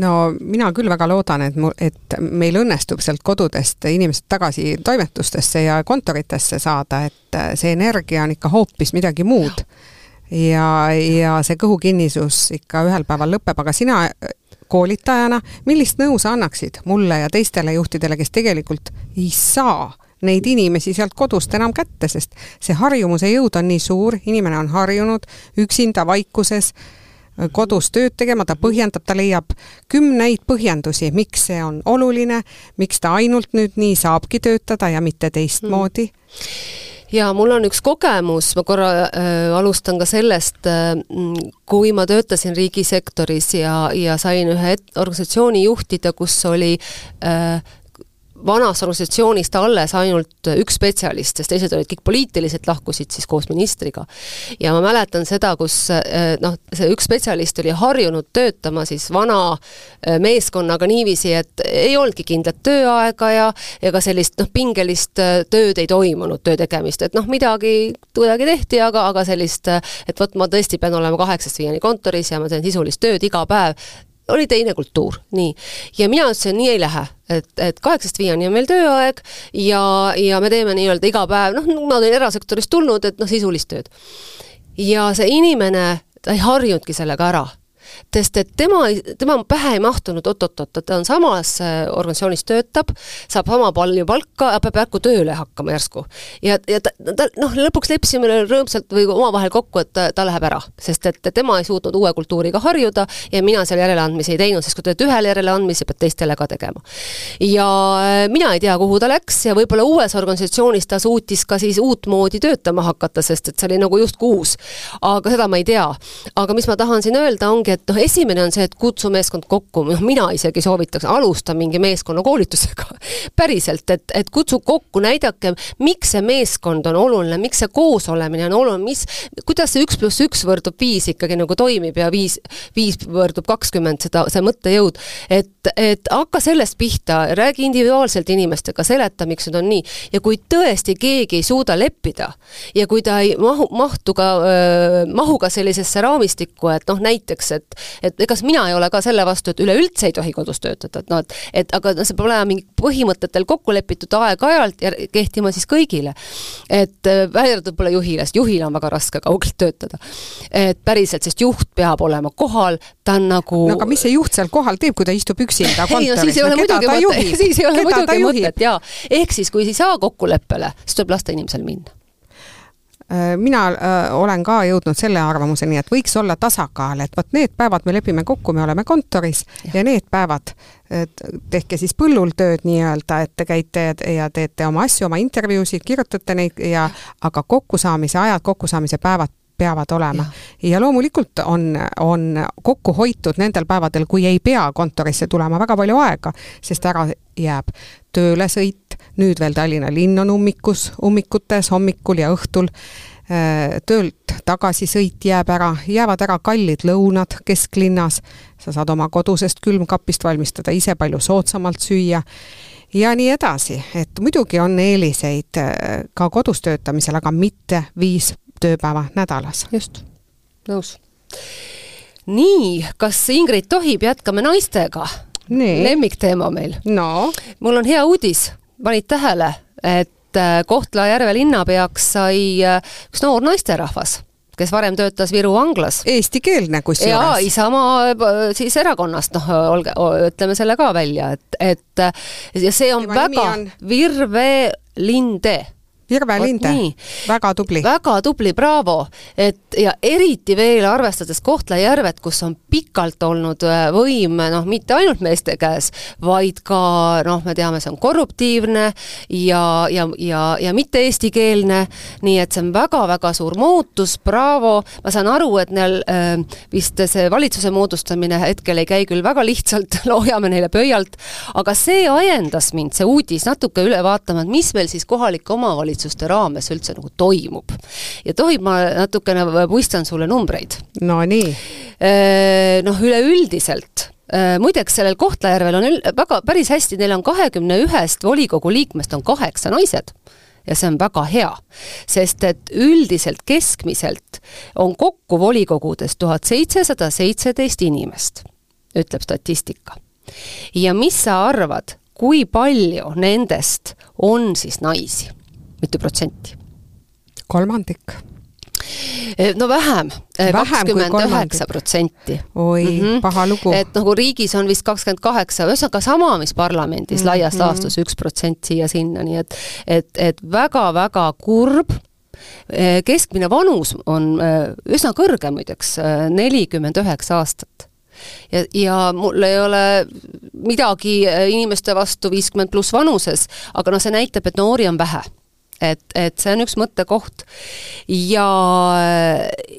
no mina küll väga loodan, et mu, et meil õnnestub sealt kodudest inimesed tagasi toimetustesse ja kontoritesse saada, et see energia on ikka hoopis midagi muud. ja, ja see kõhukinnisus ikka ühel päeval lõpeb, aga sina koolitajana, millist nõu sa annaksid mulle ja teistele juhtidele, kes tegelikult ei saa neid inimesi sealt kodust enam kätte, sest see harjumuse jõud on nii suur, inimene on harjunud üksinda vaikuses kodus tööd tegema, ta põhjendab, ta leiab kümneid põhjendusi, miks see on oluline, miks ta ainult nüüd nii saabki töötada ja mitte teistmoodi. Mm
ja mul on üks kogemus, ma korra äh, alustan ka sellest äh,, kui ma töötasin riigisektoris ja, ja sain ühe organisatsiooni juhtida, kus oli äh, vanast organisatsioonist alles ainult üks spetsialist, sest teised olid kõik poliitiliselt, lahkusid siis koos ministriga. ja ma mäletan seda, kus eh, noh, see üks spetsialist oli harjunud töötama siis vana eh, meeskonnaga niiviisi, et ei olnudki kindlat tööaega ja ka sellist noh, pingelist eh, tööd ei toimunud, töö tegemist, et noh, midagi kuidagi tehti, aga, aga sellist, et vot ma tõesti pean olema kaheksast viieni kontoris ja ma teen sisulist tööd iga päev, oli teine kultuur, nii. ja mina ütlesin, nii ei lähe, et, et kaheksast viieni on meil tööaeg ja, ja me teeme nii-öelda iga päev, noh, ma olen erasektorist tulnud, et noh, sisulist tööd. ja see inimene, ta ei harjunudki sellega ära sest et tema, tema pähe ei mahtunud oot-oot-oot, ta on samas äh, organisatsioonis töötab, saab sama palju palka, peab järsku tööle hakkama järsku. ja, ja ta, ta noh, lõpuks leppisime rõõmsalt või omavahel kokku, et ta, ta läheb ära, sest et tema ei suutnud uue kultuuriga harjuda ja mina seal järeleandmisi ei teinud, sest kui teed ühele järeleandmisi, pead teistele ka tegema. ja äh, mina ei tea, kuhu ta läks ja võib-olla uues organisatsioonis ta suutis ka siis uutmoodi töötama hakata, sest et see oli nagu justkui uus. aga seda ma ei tea. aga mis ma tahan siin öelda, ongi, et noh, esimene on see, et kutsu meeskond kokku, noh mina isegi soovitaks, alusta mingi meeskonnakoolitusega päriselt, et, et kutsu kokku, näidake, miks see meeskond on oluline, miks see koosolemine on oluline, mis, kuidas see üks pluss üks võrdub viis ikkagi nagu toimib ja viis, viis võrdub kakskümmend, seda, see mõttejõud. et, et hakka sellest pihta, räägi individuaalselt inimestega, seleta, miks need on nii. ja kui tõesti keegi ei suuda leppida ja kui ta ei mahu, mahtu ka, mahu ka sellisesse raamistikku, et noh, näiteks, et et egas mina ei ole ka selle vastu, et üleüldse ei tohi kodus töötada, et noh, et et aga noh, see peab olema mingi põhimõtetel kokku lepitud aeg-ajalt ja kehtima siis kõigile. et äh, välja arvatud võib-olla juhile, sest juhil on väga raske kaugelt töötada. et päriselt, sest juht peab olema kohal, ta on nagu
no aga mis see juht seal kohal teeb, kui ta istub üksinda kontoris?
no siis ei ole no, muidugi mõtet, siis ei ole muidugi mõtet, jaa. ehk siis, kui ei saa kokkuleppele, siis tuleb lasta inimesel minna
mina äh, olen ka jõudnud selle arvamuseni, et võiks olla tasakaal, et vot need päevad me lepime kokku, me oleme kontoris ja, ja need päevad tehke siis põllul tööd nii-öelda, et te käite ja teete oma asju, oma intervjuusid, kirjutate neid ja aga kokkusaamise ajad, kokkusaamise päevad peavad olema. ja loomulikult on, on kokku hoitud nendel päevadel, kui ei pea kontorisse tulema väga palju aega, sest ära jääb töölesõit, nüüd veel Tallinna linn on ummikus, ummikutes hommikul ja õhtul, äh, töölt tagasisõit jääb ära, jäävad ära kallid lõunad kesklinnas, sa saad oma kodusest külmkapist valmistada ise palju soodsamalt süüa ja nii edasi, et muidugi on eeliseid äh, ka kodus töötamisel, aga mitte viis tööpäeva nädalas.
just, nõus. nii, kas Ingrid tohib, jätkame naistega? Lemmikteema meil.
no?
mul on hea uudis, panid tähele, et äh, Kohtla-Järve linnapeaks sai äh, üks noor naisterahvas kes varem töötas Viru vanglas.
Eestikeelne kusjuures.
jaa, Isamaa äh, siis erakonnast, noh, olge, ütleme selle ka välja, et, et ja see on Tema väga. Virve Linde
Virve Linde, väga tubli.
väga tubli, braavo! et ja eriti veel arvestades Kohtla-Järvet, kus on pikalt olnud äh, võim noh, mitte ainult meeste käes, vaid ka noh, me teame, see on korruptiivne ja, ja, ja, ja mitte eestikeelne, nii et see on väga-väga suur muutus, braavo, ma saan aru, et neil äh, vist see valitsuse moodustamine hetkel ei käi küll väga lihtsalt, loojame neile pöialt, aga see ajendas mind, see uudis, natuke üle vaatama, et mis meil siis kohalike omavalitsuste omavalitsuste raames üldse nagu toimub. ja tohib, ma natukene puistan sulle numbreid?
Nonii.
Äh, noh, üleüldiselt äh, muideks, sellel Kohtla-Järvel on ül-, väga, päris hästi, neil on kahekümne ühest volikogu liikmest on kaheksa naised ja see on väga hea, sest et üldiselt keskmiselt on kokku volikogudes tuhat seitsesada seitseteist inimest ütleb statistika. ja mis sa arvad, kui palju nendest on siis naisi, mitu protsenti?
kolmandik
Eh, no vähem, eh, kakskümmend üheksa protsenti.
oi mm, -hmm. paha lugu.
et nagu riigis on vist kakskümmend kaheksa, ühesõnaga sama, mis parlamendis mm -hmm. laias laastus üks protsent siia-sinna, nii et et, et väga-väga kurb eh, keskmine vanus on üsna kõrge muideks, nelikümmend üheksa aastat ja, ja mul ei ole midagi inimeste vastu viiskümmend pluss vanuses, aga noh, see näitab, et noori on vähe et, et see on üks mõttekoht. ja,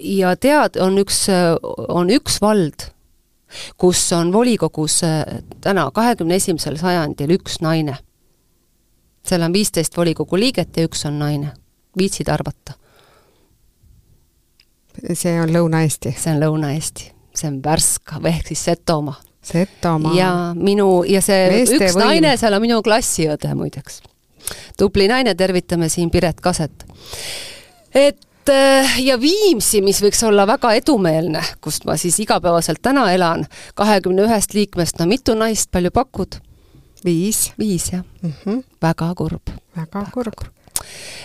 ja tead, on üks, on üks vald, kus on volikogus täna, kahekümne esimesel sajandil üks naine. seal on viisteist volikogu liiget ja üks on naine. viitsid arvata?
see on Lõuna-Eesti?
see on Lõuna-Eesti, see on Värska ehk siis Setomaa.
Setomaa.
ja minu, ja see Meeste üks võim. naine seal on minu klassiõde muideks tubli naine, tervitame siin Piret Kaset. et äh, ja Viimsi, mis võiks olla väga edumeelne, kust ma siis igapäevaselt täna elan, kahekümne ühest liikmest, no mitu naist, palju pakud?
viis.
viis, jah mm. -hmm. väga kurb.
väga kurb.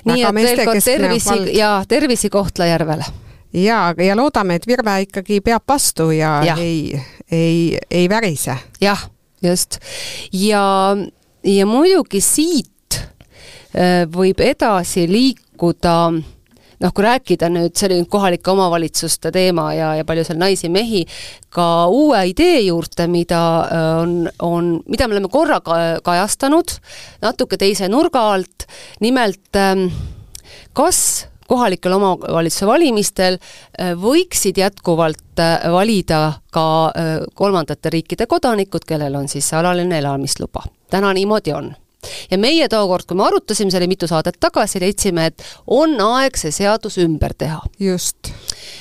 nii et veel kord tervisi ja tervisi Kohtla-Järvele
ja, ja loodame, et Virve ikkagi peab vastu ja, ja. ei, ei, ei värise.
jah, just. ja, ja muidugi siit võib edasi liikuda noh, kui rääkida nüüd, see oli nüüd kohalike omavalitsuste teema ja, ja palju seal naisi-mehi, ka uue idee juurde, mida äh, on, on, mida me oleme korra kajastanud natuke teise nurga alt, nimelt ähm, kas kohalikel omavalitsuse valimistel äh, võiksid jätkuvalt valida ka kolmandate riikide kodanikud, kellel on siis alaline elamisluba. täna niimoodi on ja meie tookord, kui me arutasime, see oli mitu saadet tagasi, leidsime, et on aeg see seadus ümber teha.
just.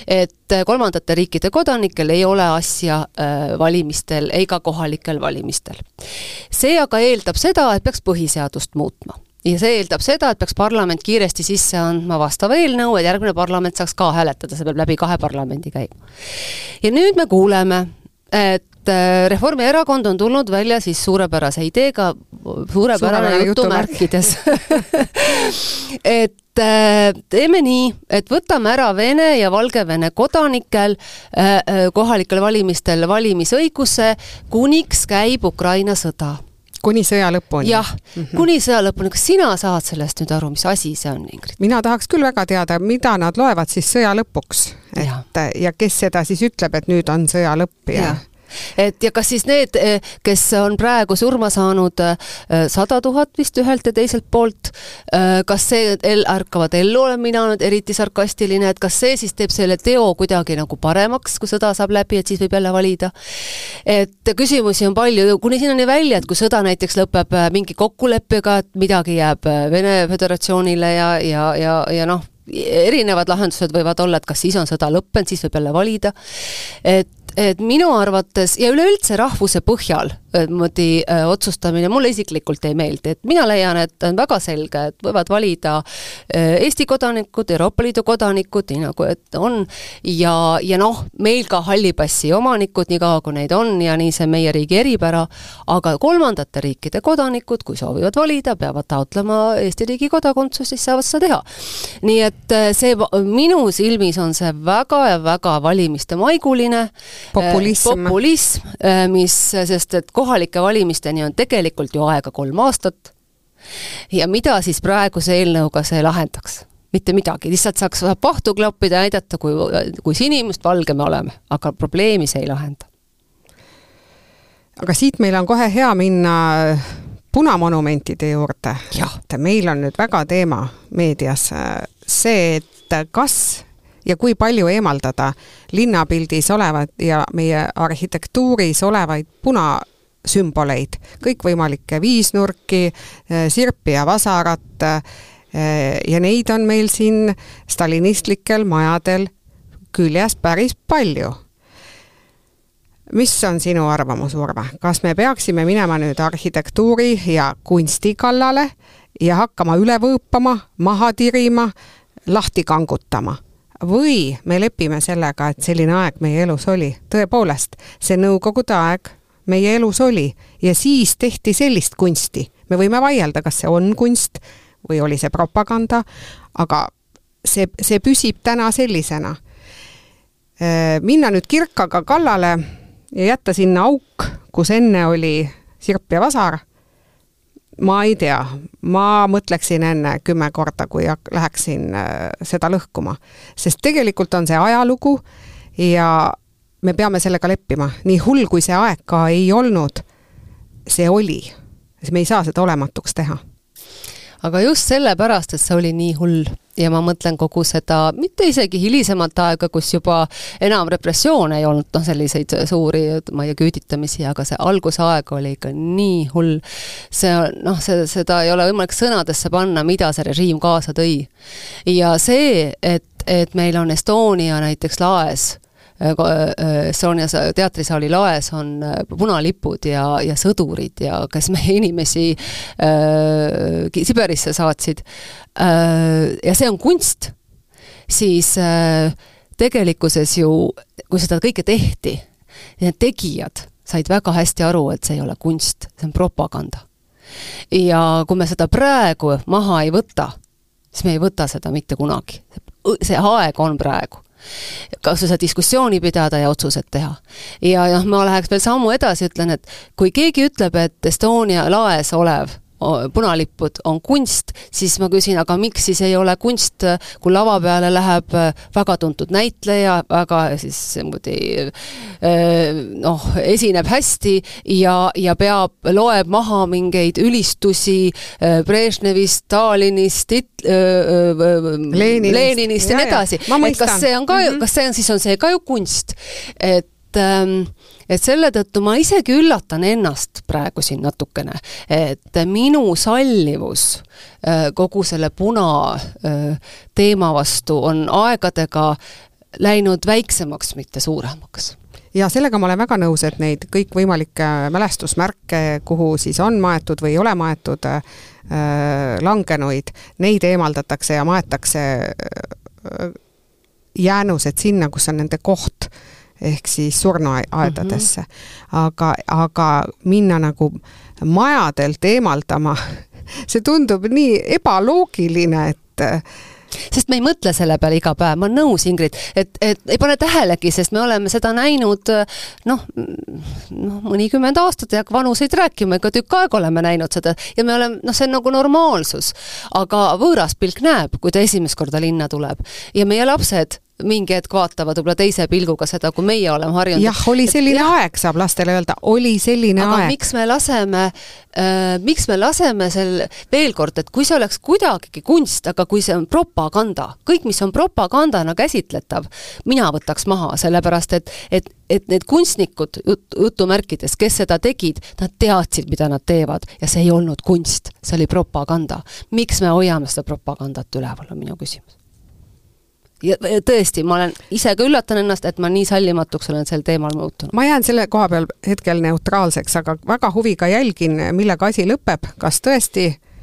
et äh, kolmandate riikide kodanikel ei ole asja äh, valimistel ega kohalikel valimistel. see aga eeldab seda, et peaks põhiseadust muutma ja see eeldab seda, et peaks parlament kiiresti sisse andma vastava eelnõu, et järgmine parlament saaks ka hääletada, see peab läbi kahe parlamendi käima. ja nüüd me kuuleme, et Äh, Reformierakond on tulnud välja siis suurepärase ideega, suurepärane jutumärkides. et äh, teeme nii, et võtame ära Vene ja Valgevene kodanikel äh, kohalikel valimistel valimisõiguse, kuniks käib Ukraina sõda
kuni sõja lõpuni?
jah mm -hmm., kuni sõja lõpuni. kas sina saad sellest nüüd aru, mis asi see on, Ingrid?
mina tahaks küll väga teada, mida nad loevad siis sõja lõpuks. et ja. ja kes seda siis ütleb, et nüüd on sõja lõpp ja, ja
et ja kas siis need, eh, kes on praegu surma saanud, eh, sada tuhat vist ühelt ja teiselt poolt, eh, kas see el-, ärkavad ellu, olen mina nüüd eriti sarkastiline, et kas see siis teeb selle teo kuidagi nagu paremaks, kui sõda saab läbi, et siis võib jälle valida? et küsimusi on palju, kuni sinnani välja, et kui sõda näiteks lõpeb mingi kokkuleppega, et midagi jääb Vene Föderatsioonile ja, ja, ja, ja noh, erinevad lahendused võivad olla, et kas siis on sõda lõppenud, siis võib jälle valida. et et minu arvates ja üleüldse rahvuse põhjal niimoodi äh, otsustamine mulle isiklikult ei meeldi, et mina leian, et on väga selge, et võivad valida äh, Eesti kodanikud, Euroopa Liidu kodanikud, nii nagu et on, ja, ja noh, meil ka halli passi omanikud, niikaua kui neid on ja nii see meie riigi eripära, aga kolmandate riikide kodanikud, kui soovivad valida, peavad taotlema Eesti riigi kodakondsust, siis saavad seda teha. nii et äh, see, minu silmis on see väga ja väga valimiste maiguline
populism,
populism, mis, sest et kohalike valimisteni on tegelikult ju aega kolm aastat. ja mida siis praeguse eelnõuga see lahendaks? mitte midagi, lihtsalt saaks pahtu klappida ja näidata, kui, kui sinimustvalge me oleme, aga probleemi see ei lahenda.
aga siit meil on kohe hea minna punamonumentide juurde. et meil on nüüd väga teema meedias see, et kas ja kui palju eemaldada linnapildis olevat ja meie arhitektuuris olevaid punasümboleid, kõikvõimalikke viisnurki, eh, sirpi ja vasarat eh, ja neid on meil siin stalinistlikel majadel küljes päris palju mis on sinu arvamus, Urve, kas me peaksime minema nüüd arhitektuuri ja kunsti kallale ja hakkama üle võõpama, maha tirima, lahti kangutama? Või me lepime sellega, et selline aeg meie elus oli. tõepoolest, see Nõukogude aeg meie elus oli ja siis tehti sellist kunsti. me võime vaielda, kas see on kunst või oli see propaganda, aga see, see püsib täna sellisena. Äh, minna nüüd kirkaga kallale ja jätta sinna auk, kus enne oli sirp ja vasar, ma ei tea, ma mõtleksin enne kümme korda, kui läheksin äh, seda lõhkuma. sest tegelikult on see ajalugu ja me peame sellega leppima, nii hull kui see aeg ka ei olnud, see oli. me ei saa seda olematuks teha
aga just sellepärast, et see oli nii hull ja ma mõtlen kogu seda, mitte isegi hilisemat aega, kus juba enam repressioone ei olnud, noh selliseid suuri, ma ei tea, küüditamisi, aga see algusaeg oli ikka nii hull. see noh, see, seda ei ole võimalik sõnadesse panna, mida see režiim kaasa tõi. ja see, et, et meil on Estonia näiteks laes Estonia teatrisaali laes on äh, punalipud ja, ja sõdurid ja kes meie inimesi äh, Siberisse saatsid äh,, ja see on kunst, siis äh, tegelikkuses ju, kui seda kõike tehti, need tegijad said väga hästi aru, et see ei ole kunst, see on propaganda. ja kui me seda praegu maha ei võta, siis me ei võta seda mitte kunagi. see aeg on praegu seda diskussiooni pidada ja otsused teha. ja noh, ma läheks veel sammu edasi, ütlen, et kui keegi ütleb, et Estonia laes olev punalippud on kunst, siis ma küsin, aga miks siis ei ole kunst, kui lava peale läheb väga tuntud näitleja, väga siis niimoodi noh, esineb hästi ja, ja peab, loeb maha mingeid ülistusi Brežnevist, Stalinist, Leninist, Leninist ja nii edasi. et kas see on ka mm, -hmm. kas see on, siis on see ka ju kunst, et ähm, et selle tõttu ma isegi üllatan ennast praegu siin natukene, et minu sallivus äh, kogu selle puna äh, teema vastu on aegadega läinud väiksemaks, mitte suuremaks.
Ja sellega ma olen väga nõus, et neid kõikvõimalikke mälestusmärke, kuhu siis on maetud või ei ole maetud äh, langenuid, neid eemaldatakse ja maetakse äh, jäänused sinna, kus on nende koht ehk siis surnuaedadesse mm. -hmm. aga, aga minna nagu majadelt eemaldama, see tundub nii ebaloogiline, et
sest me ei mõtle selle peale iga päev, ma olen nõus, Ingrid, et, et ei pane tähelegi, sest me oleme seda näinud noh, noh, mõnikümmend aastat, ei hakka vanuseid rääkima, ikka tükk aega oleme näinud seda ja me oleme, noh, see on nagu normaalsus. aga võõras pilk näeb, kui ta esimest korda linna tuleb ja meie lapsed mingi hetk vaatavad võib-olla teise pilguga seda, kui meie oleme harjunud.
jah, oli selline et, aeg, saab lastele öelda, oli selline
aga
aeg.
miks me laseme äh,, miks me laseme sel, veel kord, et kui see oleks kuidagigi kunst, aga kui see on propaganda, kõik, mis on propagandana käsitletav, mina võtaks maha, sellepärast et, et et need kunstnikud jut, jutumärkides, kes seda tegid, nad teadsid, mida nad teevad ja see ei olnud kunst, see oli propaganda. miks me hoiame seda propagandat üleval, on minu küsimus ja tõesti, ma olen, ise ka üllatan ennast, et ma nii sallimatuks olen sel teemal muutunud.
ma jään selle koha peal hetkel neutraalseks, aga väga huviga jälgin, millega asi lõpeb, kas tõesti Äh,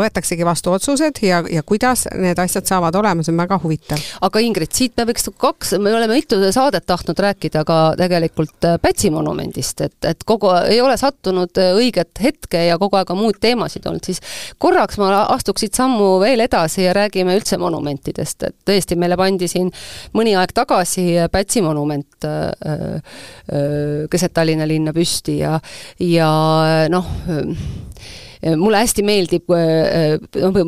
võetaksegi vastu otsused ja, ja kuidas need asjad saavad olema, see on väga huvitav.
aga Ingrid, siit me võiks kaks, me oleme mitu saadet tahtnud rääkida ka tegelikult äh, Pätsi monumendist, et, et kogu, ei ole sattunud äh, õiget hetke ja kogu aeg on muud teemasid olnud, siis korraks ma astuks siit sammu veel edasi ja räägime üldse monumentidest, et tõesti, meile pandi siin mõni aeg tagasi Pätsi monument äh, äh, keset Tallinna linna püsti ja, ja noh, Äh, mulle hästi meeldib, äh, äh,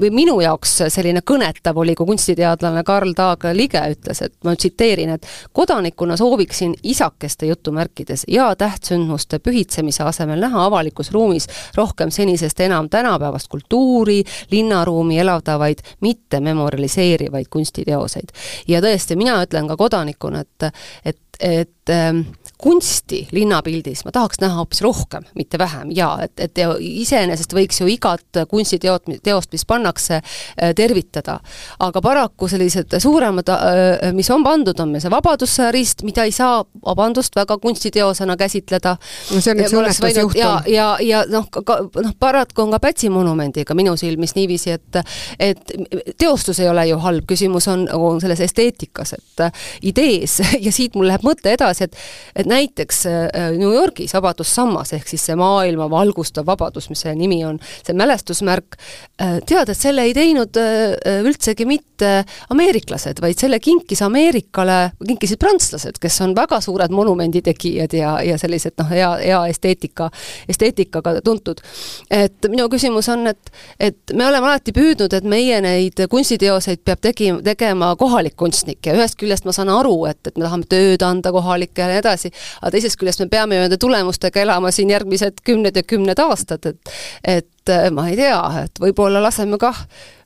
või minu jaoks selline kõnetav oli, kui kunstiteadlane Karl Taag Lige ütles, et ma tsiteerin, et kodanikuna sooviksin isakeste jutumärkides ja tähtsündmuste pühitsemise asemel näha avalikus ruumis rohkem senisest enam tänapäevast kultuuri, linnaruumi elavdavaid, mitte memorialiseerivaid kunstiteoseid. ja tõesti, mina ütlen ka kodanikuna, et, et et ähm, kunsti linnapildis ma tahaks näha hoopis rohkem, mitte vähem, jaa, et, et iseenesest võiks ju igat kunstiteot, teost, mis pannakse, äh, tervitada. aga paraku sellised suuremad, äh, mis on pandud, on meil see Vabadussõja rist, mida ei saa, vabandust, väga kunstiteosena käsitleda.
no see on üks õnnetusjuhtum.
ja, ja, ja noh, ka noh, paraku on ka Pätsi monumendiga minu silmis niiviisi, et et teostus ei ole ju halb, küsimus on, on selles esteetikas, et idees ja siit mul läheb mõte edasi, et et näiteks äh, New Yorgis Vabadussammas, ehk siis see maailma valgustav vabadus, mis selle nimi on, see mälestusmärk, äh, tead, et selle ei teinud äh, üldsegi mitte ameeriklased, vaid selle kinkis Ameerikale, kinkisid prantslased, kes on väga suured monumendi tegijad ja, ja sellised noh, hea, hea esteetika, esteetikaga tuntud. et minu küsimus on, et, et me oleme alati püüdnud, et meie neid kunstiteoseid peab tegi-, tegema kohalik kunstnik ja ühest küljest ma saan aru, et, et me tahame tööd anda kohalikele ja nii edasi, aga teisest küljest me peame ju nende tulemustega elama siin järgmised kümned ja kümned aastad, et et äh, ma ei tea, et võib-olla laseme kah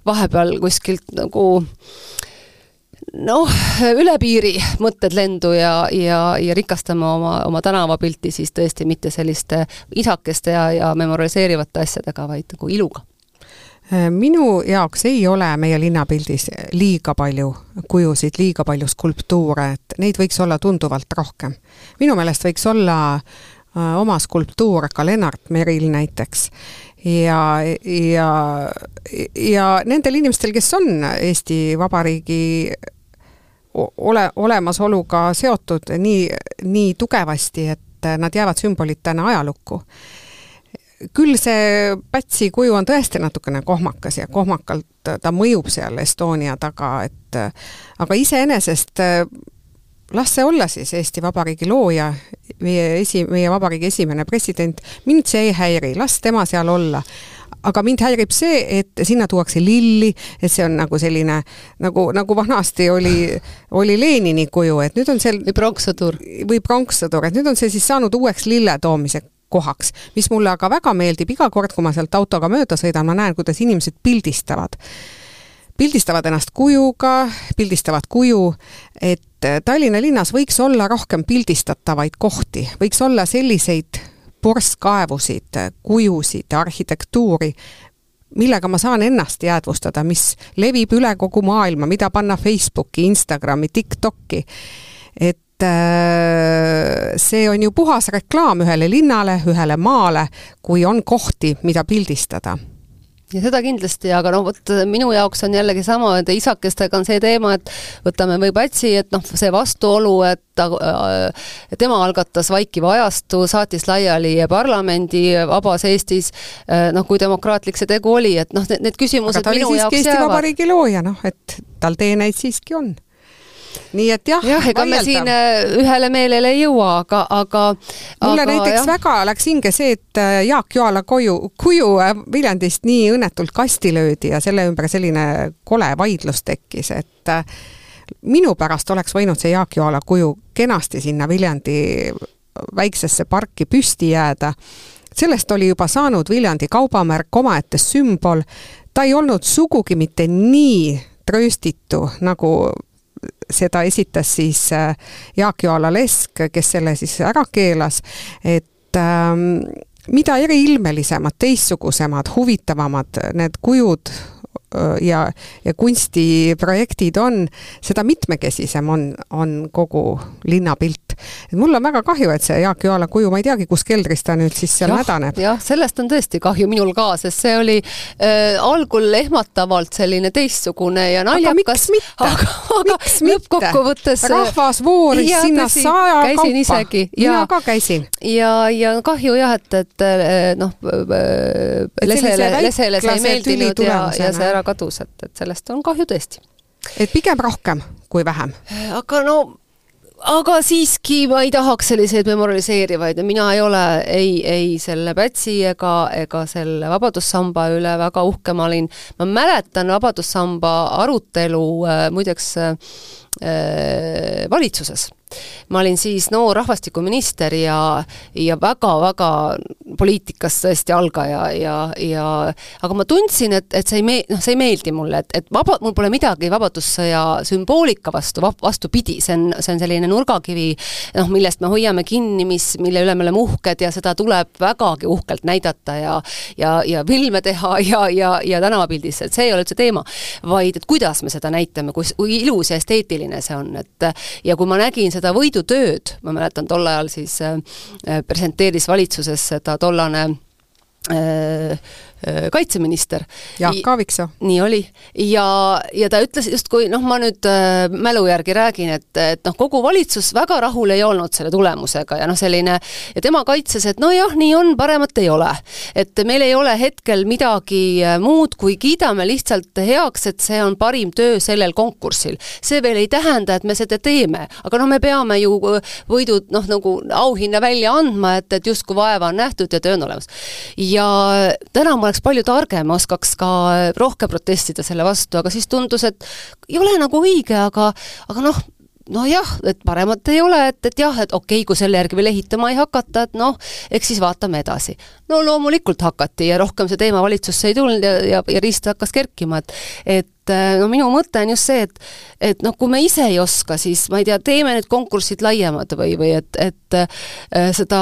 vahepeal kuskilt nagu noh, üle piiri mõtted lendu ja, ja, ja rikastame oma, oma tänavapilti siis tõesti mitte selliste isakeste ja, ja memoriseerivate asjadega, vaid nagu iluga
minu jaoks ei ole meie linnapildis liiga palju kujusid, liiga palju skulptuure, et neid võiks olla tunduvalt rohkem. minu meelest võiks olla äh, oma skulptuur ka Lennart Meril näiteks ja, ja, ja nendel inimestel, kes on Eesti Vabariigi ole, olemasoluga seotud nii, nii tugevasti, et nad jäävad sümbolitena ajalukku küll see Pätsi kuju on tõesti natukene kohmakas ja kohmakalt ta mõjub seal Estonia taga, et aga iseenesest las see olla siis Eesti Vabariigi looja, meie esi, meie vabariigi esimene president, mind see ei häiri, las tema seal olla aga mind häirib see, et sinna tuuakse lilli, et see on nagu selline, nagu, nagu vanasti oli, oli Lenini kuju, et nüüd on seal
või pronkssõdur.
või pronkssõdur, et nüüd on see siis saanud uueks lille toomise kohaks, mis mulle aga väga meeldib, iga kord, kui ma sealt autoga mööda sõidan, ma näen, kuidas inimesed pildistavad. pildistavad ennast kujuga, pildistavad kuju, et Tallinna linnas võiks olla rohkem pildistatavaid kohti, võiks olla selliseid purskkaevusid, kujusid, arhitektuuri, millega ma saan ennast jäädvustada, mis levib üle kogu maailma, mida panna Facebooki, Instagrami, TikTok'i. et Äh, see on ju puhas reklaam ühele linnale, ühele maale, kui on kohti, mida pildistada.
Ja seda kindlasti, aga noh, vot minu jaoks on jällegi sama, et isakestega on see teema, et võtame või Pätsi, et noh, see vastuolu, et ta äh,, tema algatas vaikiva ajastu, saatis laiali parlamendi vabas Eestis äh,, noh, kui demokraatlik see tegu oli, et noh, need, küsimused
ta oli siiski Eesti Vabariigi looja, noh, et tal teeneid siiski on nii et jah.
jah, ega me siin äh, ühele meelele ei jõua, aga, aga
mulle aga, näiteks jah. väga läks hinge see, et äh, Jaak Joala koju, kuju äh, Viljandist nii õnnetult kasti löödi ja selle ümber selline kole vaidlus tekkis, et minu pärast oleks võinud see Jaak Joala kuju kenasti sinna Viljandi väiksesse parki püsti jääda. sellest oli juba saanud Viljandi kaubamärk, omaette sümbol, ta ei olnud sugugi mitte nii trööstitu, nagu seda esitas siis äh, Jaak Joala Lesk, kes selle siis ära keelas, et ähm, mida eriilmelisemad, teistsugusemad, huvitavamad need kujud ja, ja kunstiprojektid on, seda mitmekesisem on, on kogu linnapilt. et mul on väga kahju, et see Jaak Joala kuju, ma ei teagi, kus keldris ta nüüd siis seal mädaneb.
jah, sellest on tõesti kahju minul ka, sest see oli äh, algul ehmatavalt selline teistsugune ja naljakas.
aga, aga
lõppkokkuvõttes
rahvas vooris sinna saja kaupa. mina ka käisin.
ja, ja kahju jah, et, et noh, lesele, lesele see ei meeldinud ja, ja see ära kadus, et, et sellest on kahju tõesti.
et pigem rohkem kui vähem?
aga no aga siiski ma ei tahaks selliseid memoriseerivaid ja mina ei ole ei, ei selle Pätsi ega, ega selle Vabadussamba üle väga uhke, ma olin, ma mäletan Vabadussamba arutelu äh, muideks äh, valitsuses ma olin siis noor rahvastikuminister ja, ja väga-väga poliitikas tõesti algaja ja, ja aga ma tundsin, et, et see ei me-, noh, see ei meeldi mulle, et, et vaba, mul pole midagi Vabadussõja sümboolika vastu, vastupidi, see on, see on selline nurgakivi, noh, millest me hoiame kinni, mis, mille üle me oleme uhked ja seda tuleb vägagi uhkelt näidata ja ja, ja filme teha ja, ja, ja tänavapildis, et see ei ole üldse teema. vaid et kuidas me seda näitame, kus, kui ilus ja esteetiline see on, et ja kui ma nägin seda võidutööd, ma mäletan, tol ajal siis äh, presenteeris valitsuses seda tollane Äh, kaitseminister.
Jaak Aaviksoo.
nii oli. ja, ja ta ütles justkui noh, ma nüüd äh, mälu järgi räägin, et, et noh, kogu valitsus väga rahul ei olnud selle tulemusega ja noh, selline ja tema kaitses, et nojah, nii on, paremat ei ole. et meil ei ole hetkel midagi äh, muud, kui kiidame lihtsalt heaks, et see on parim töö sellel konkursil. see veel ei tähenda, et me seda teeme, aga noh, me peame ju võidu noh, nagu auhinna välja andma, et, et justkui vaeva on nähtud ja töö on olemas. ja täna ma oleks palju targem, oskaks ka rohkem protestida selle vastu, aga siis tundus, et ei ole nagu õige, aga, aga noh, nojah, et paremat ei ole, et, et jah, et okei okay,, kui selle järgi veel ehitama ei hakata, et noh, eks siis vaatame edasi. no loomulikult hakati ja rohkem see teema valitsusse ei tulnud ja, ja, ja riist hakkas kerkima, et et no minu mõte on just see, et et noh, kui me ise ei oska, siis ma ei tea, teeme need konkursid laiemad või, või et, et äh, seda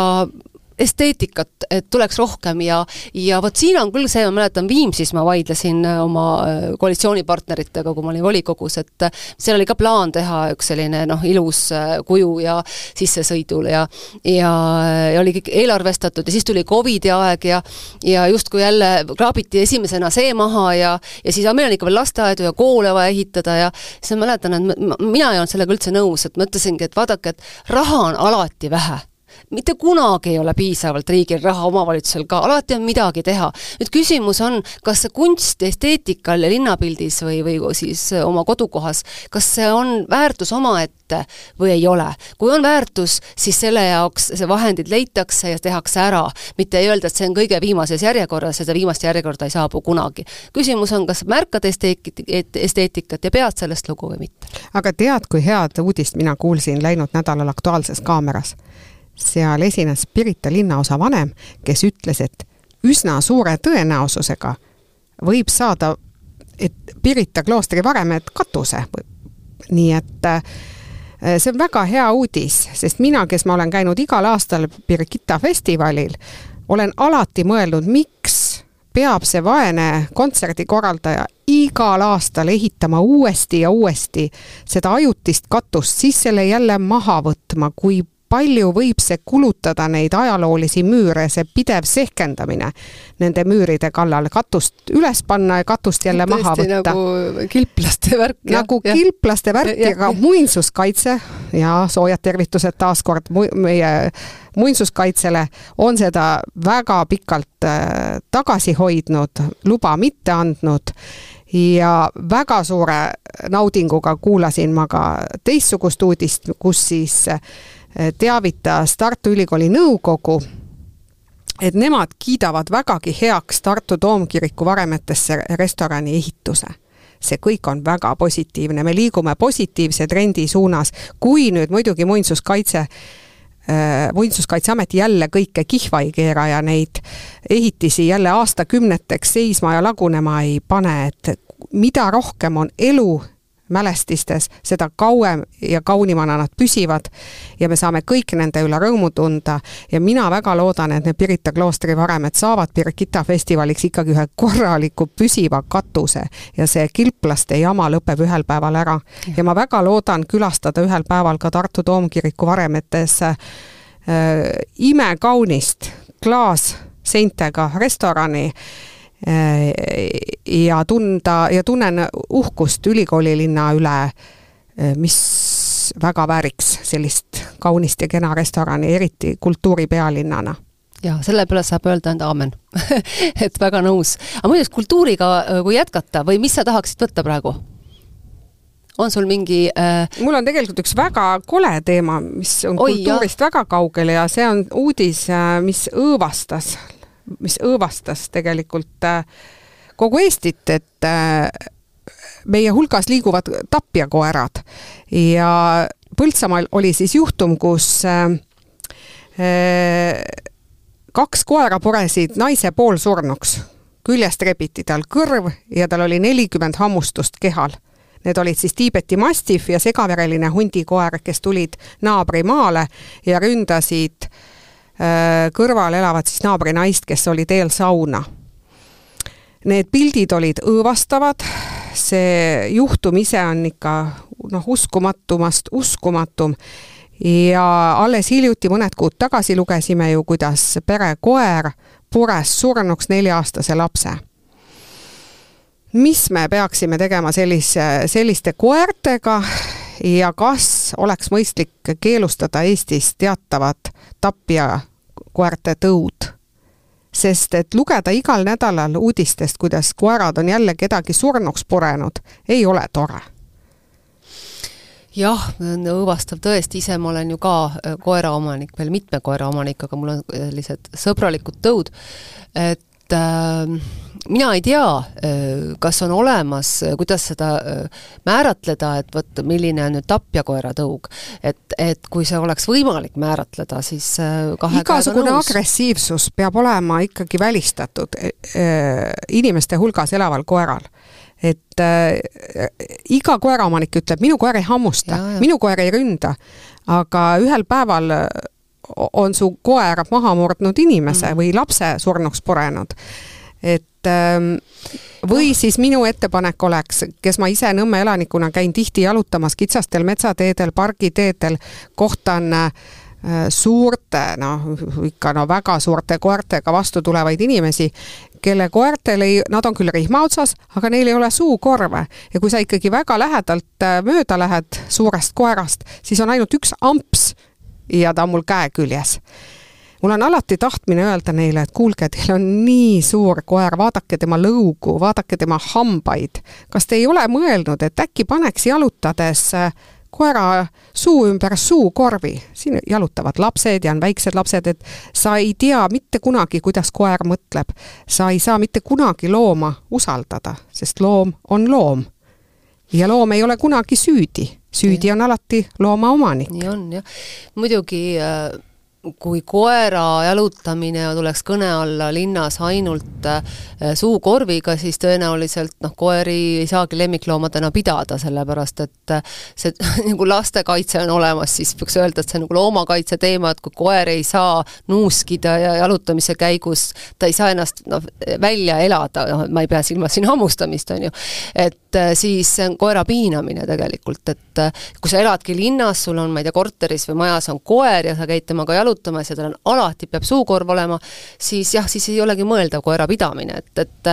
esteetikat, et tuleks rohkem ja, ja vot siin on küll see, ma mäletan Viimsis ma vaidlesin äh, oma äh, koalitsioonipartneritega, kui ma olin volikogus, et äh, seal oli ka plaan teha üks selline noh, ilus kuju ja sissesõidul ja ja, ja oli kõik eelarvestatud ja siis tuli Covidi aeg ja ja justkui jälle kraabiti esimesena see maha ja ja siis meil on ikka veel lasteaedu ja koole vaja ehitada ja siis ma mäletan, et mina ei olnud sellega üldse nõus, et ma ütlesingi, et vaadake, et raha on alati vähe mitte kunagi ei ole piisavalt riigil raha, omavalitsusel ka, alati on midagi teha. nüüd küsimus on, kas see kunst esteetikal ja linnapildis või, või siis oma kodukohas, kas see on väärtus omaette või ei ole. kui on väärtus, siis selle jaoks see vahendid leitakse ja tehakse ära, mitte ei öelda, et see on kõige viimases järjekorras ja seda viimast järjekorda ei saabu kunagi. küsimus on, kas märkad esteetik-, esteetikat ja pead sellest lugu või mitte.
aga tead, kui head uudist mina kuulsin läinud nädalal Aktuaalses Kaameras? Seal esines Pirita linnaosa vanem, kes ütles, et üsna suure tõenäosusega võib saada, et Pirita kloostri varemed katuse. nii et äh, see on väga hea uudis, sest mina, kes ma olen käinud igal aastal Birgitta festivalil, olen alati mõelnud, miks peab see vaene kontserdikorraldaja igal aastal ehitama uuesti ja uuesti seda ajutist katust, siis selle jälle maha võtma, kui palju võib see kulutada neid ajaloolisi müüre, see pidev sehkendamine nende müüride kallal, katust üles panna ja katust jälle Tõesti, maha võtta.
nagu kilplaste värk.
nagu ja. kilplaste värk ja, ja ka muinsuskaitse ja soojad tervitused taas kord mu meie muinsuskaitsele on seda väga pikalt äh, tagasi hoidnud, luba mitte andnud ja väga suure naudinguga kuulasin ma ka teistsugust uudist, kus siis äh, teavitas Tartu Ülikooli nõukogu, et nemad kiidavad vägagi heaks Tartu Toomkiriku varemetesse restorani ehituse. See kõik on väga positiivne, me liigume positiivse trendi suunas, kui nüüd muidugi muinsuskaitse äh, muinsuskaitseamet jälle kõike kihva ei keera ja neid ehitisi jälle aastakümneteks seisma ja lagunema ei pane, et mida rohkem on elu mälestistes, seda kauem ja kaunimana nad püsivad ja me saame kõik nende üle rõõmu tunda ja mina väga loodan, et need Pirita kloostri varemed saavad Birgitta festivaliks ikkagi ühe korraliku püsiva katuse ja see kilplaste jama lõpeb ühel päeval ära. ja ma väga loodan külastada ühel päeval ka Tartu toomkiriku varemetes äh, imekaunist klaasseintega restorani ja tunda ja tunnen uhkust ülikoolilinna üle, äh, mis väga vääriks sellist kaunist ja kena restorani, eriti kultuuripealinnana
ja selle peale saab öelda enda aamen et väga nõus. aga muideks kultuuriga, äh, kui jätkata või mis sa tahaksid võtta praegu? on sul mingi äh...
mul on tegelikult üks väga kole teema, mis on Oi, kultuurist jah. väga kaugel ja see on uudis, mis õõvastas mis õõvastas tegelikult äh, kogu Eestit, et äh, meie hulgas liiguvad tapjakoerad ja Põltsamaal oli siis juhtum, kus äh, kaks koera puresid naise poolsurnuks. küljest rebiti tal kõrv ja tal oli nelikümmend hammustust kehal. Need olid siis Tiibeti mastiff ja segavereline hundikoer, kes tulid naabrimaale ja ründasid äh, kõrval elavat siis naabrinaist, kes oli teel sauna. Need pildid olid õõvastavad, see juhtum ise on ikka noh, uskumatumast uskumatum ja alles hiljuti, mõned kuud tagasi lugesime ju, kuidas perekoer pures surnuks nelja-aastase lapse. mis me peaksime tegema sellise, selliste koertega ja kas oleks mõistlik keelustada Eestis teatavad tapja koerte tõud? sest et lugeda igal nädalal uudistest, kuidas koerad on jälle kedagi surnuks purenud, ei ole tore
jah, õõvastav tõesti, ise ma olen ju ka äh, koeraomanik, veel mitme koeraomanik, aga mul on sellised sõbralikud tõud, et äh, mina ei tea, äh, kas on olemas, kuidas seda äh, määratleda, et vot milline on nüüd tapjakoera tõug. et, et kui see oleks võimalik määratleda, siis kahe
igasugune agressiivsus peab olema ikkagi välistatud inimeste hulgas elaval koeral. Et äh, iga koeraomanik ütleb, minu koer ei hammusta, minu koer ei ründa, aga ühel päeval on su koer maha murdnud inimese mm. või lapse surnuks purenud. et ähm, või siis minu ettepanek oleks, kes ma ise Nõmme elanikuna käin tihti jalutamas kitsastel metsateedel, pargiteedel, kohtan äh, suurte, noh ikka no väga suurte koertega vastu tulevaid inimesi, kelle koertel ei, nad on küll rihma otsas, aga neil ei ole suukorve. ja kui sa ikkagi väga lähedalt äh, mööda lähed suurest koerast, siis on ainult üks amps ja ta on mul käe küljes mul on alati tahtmine öelda neile, et kuulge, teil on nii suur koer, vaadake tema lõugu, vaadake tema hambaid. kas te ei ole mõelnud, et äkki paneks jalutades äh, koera suu ümber suukorvi, siin jalutavad lapsed ja on väiksed lapsed, et sa ei tea mitte kunagi, kuidas koer mõtleb. sa ei saa mitte kunagi looma usaldada, sest loom on loom. Ja loom ei ole kunagi süüdi, süüdi on alati looma omanik.
nii on jah, muidugi äh kui koera jalutamine tuleks kõne alla linnas ainult äh, suukorviga, siis tõenäoliselt noh, koeri ei saagi lemmikloomadena pidada, sellepärast et äh, see nagu lastekaitse on olemas, siis võiks öelda, et see on nagu loomakaitse teema, et kui koer ei saa nuuskida ja jalutamise käigus ta ei saa ennast noh, välja elada, noh, ma ei pea silmas siin hammustamist, on ju, et äh, siis see on koera piinamine tegelikult, et kui sa eladki linnas, sul on, ma ei tea, korteris või majas on koer ja sa käid temaga jalutamas, jalutamas ja tal on alati, peab suukorv olema, siis jah, siis ei olegi mõeldav koera pidamine, et, et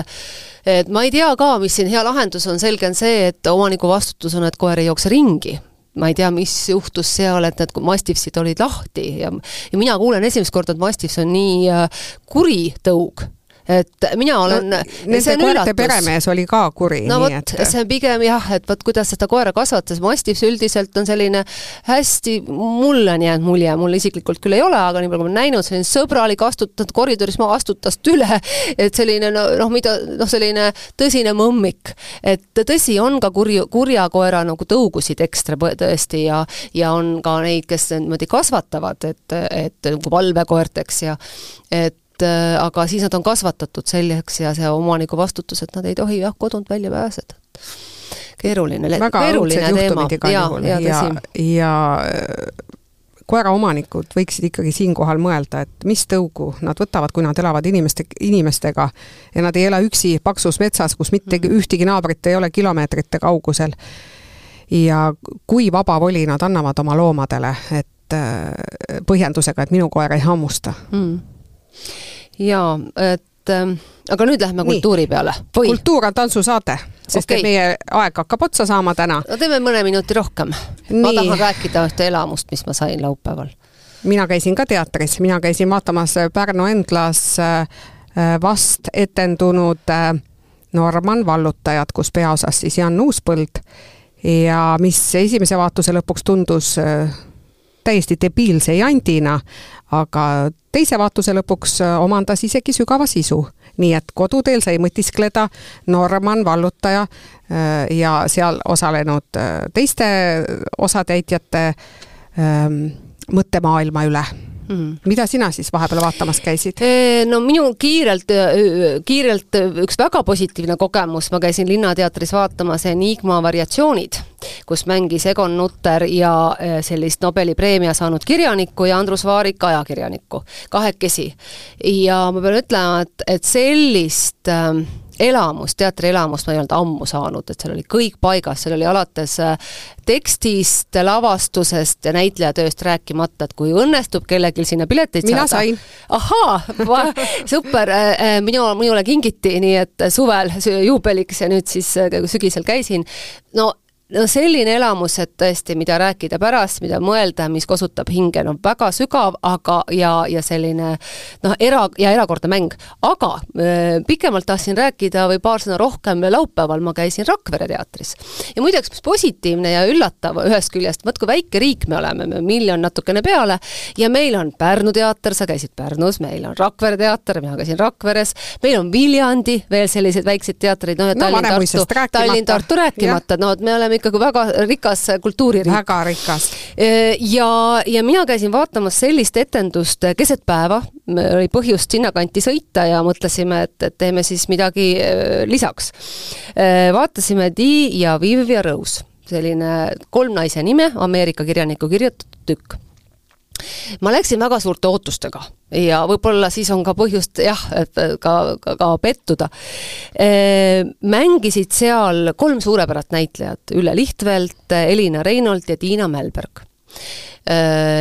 et ma ei tea ka, mis siin hea lahendus on, selge on see, et omaniku vastutus on, et koer ei jookse ringi. Ma ei tea, mis juhtus seal, et need mastifsid olid lahti ja ja mina kuulen esimest korda, et mastifs on nii äh, kuri tõug et mina olen no,.
Nende koerte peremees oli ka kuri.
no vot see on pigem jah, et vot kuidas seda koera kasvatas, Mastiff üldiselt on selline hästi, mulle on jäänud mulje, mul isiklikult küll ei ole, aga nii palju kui ma olen näinud, selline sõbralik, astutanud koridoris ma astutast üle, et selline noh, mida noh, selline tõsine mõmmik. et tõsi, on ka kurju, kurja koera nagu tõugusid ekstra tõesti ja, ja on ka neid, kes niimoodi kasvatavad, et, et nagu valvekoerteks ja et et äh, aga siis nad on kasvatatud selleks ja see omaniku vastutus, et nad ei tohi jah, kodunt välja pääseda. keeruline, keeruline teema.
ja, ja, ja, ja äh, koeraomanikud võiksid ikkagi siinkohal mõelda, et mis tõugu nad võtavad, kui nad elavad inimeste, inimestega ja nad ei ela üksi paksus metsas, kus mitte mm ühtegi naabrit ei ole kilomeetrite kaugusel. ja kui vaba voli nad annavad oma loomadele, et äh, põhjendusega, et minu koer ei hammusta mm
jaa, et äh, aga nüüd lähme kultuuri peale.
kultuur on tantsusaade, sest okay. et meie aeg hakkab otsa saama täna.
no teeme mõne minuti rohkem. ma tahan rääkida ühte elamust, mis ma sain laupäeval.
mina käisin ka teatris, mina käisin vaatamas Pärnu Endlas äh, vast etendunud äh, Norman vallutajat, kus peaosas siis Jan Uuspõld ja mis esimese vaatuse lõpuks tundus äh, täiesti debiilse jandina, aga teise vaatuse lõpuks äh, omandas isegi sügava sisu. nii et koduteel sai mõtiskleda Norman, vallutaja ja seal osalenud teiste osatäitjate ähm, mõttemaailma üle mm.. mida sina siis vahepeal vaatamas käisid?
no minu kiirelt, kiirelt üks väga positiivne kogemus, ma käisin Linnateatris vaatamas Enigma variatsioonid, kus mängis Egon Nutter ja sellist Nobeli preemia saanud kirjanikku ja Andrus Vaarik ajakirjanikku, kahekesi. ja ma pean ütlema, et, et sellist äh, elamust, teatrielamust ma ei olnud ammu saanud, et seal oli kõik paigas, seal oli alates äh, tekstist, lavastusest ja näitlejatööst rääkimata, et kui õnnestub kellelgi sinna pileteid
mina
saada. ahaa, super, äh, äh, minu, minule kingiti, nii et suvel juubeliks ja nüüd siis sügisel käisin. no no selline elamus, et tõesti, mida rääkida pärast, mida mõelda, mis kosutab hinge, no väga sügav, aga ja, ja selline noh, era- ja erakordne mäng. aga pikemalt tahtsin rääkida või paar sõna rohkem, laupäeval ma käisin Rakvere teatris. ja muideks, mis positiivne ja üllatav ühest küljest, vot kui väike riik me oleme, miljon natukene peale, ja meil on Pärnu teater, sa käisid Pärnus, meil on Rakvere teater, mina käisin Rakveres, meil on Viljandi, veel selliseid väikseid teatreid, noh ja
No
Tallinn-Tartu,
rääkimata.
Tallinn-Tartu rääkimata, no et me oleme ikkagi väga rikas kultuuririik.
väga rikas.
ja, ja mina käisin vaatamas sellist etendust keset päeva, oli põhjust sinnakanti sõita ja mõtlesime, et, et teeme siis midagi äh, lisaks. vaatasime Dee ja Viv ja Rose, selline kolm naise nime, Ameerika kirjaniku kirjutatud tükk ma läksin väga suurte ootustega ja võib-olla siis on ka põhjust jah, et ka, ka, ka pettuda. mängisid seal kolm suurepärast näitlejat, Ülle Lihtvelt, Elina Reinolt ja Tiina Mälberg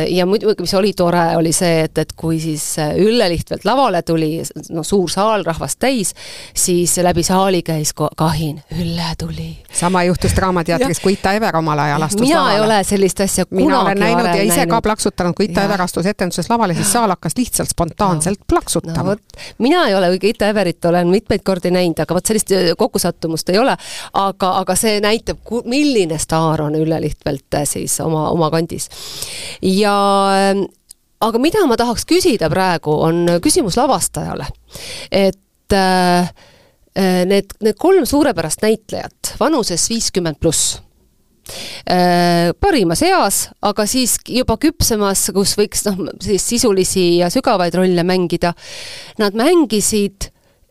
ja muidugi, mis oli tore, oli see, et, et kui siis Ülle Lihtvelt lavale tuli, no suur saal rahvast täis, siis läbi saali käis kahin, Ülle tuli.
sama juhtus Draamateatris, kui Ita Ever omal ajal astus
mina
lavale.
ei ole sellist asja
mina
kunagi
olen näinud ja ise
näinud.
ka plaksutanud, kui Ita. Ever astus etenduses lavale, siis saal hakkas lihtsalt spontaanselt
no
plaksutama
vot, mina ei ole, kuigi Ita Everit olen mitmeid kordi näinud, aga vot sellist äh, kokkusattumust ei ole, aga, aga see näitab, milline staar on Ülle Lihtvelt äh, siis oma, oma kandis. Ja ähm, aga mida ma tahaks küsida praegu, on küsimus lavastajale. et äh, äh, need, need kolm suurepärast näitlejat vanuses viiskümmend pluss Äh, parimas eas, aga siiski juba küpsemas, kus võiks noh, siis sisulisi ja sügavaid rolle mängida. Nad mängisid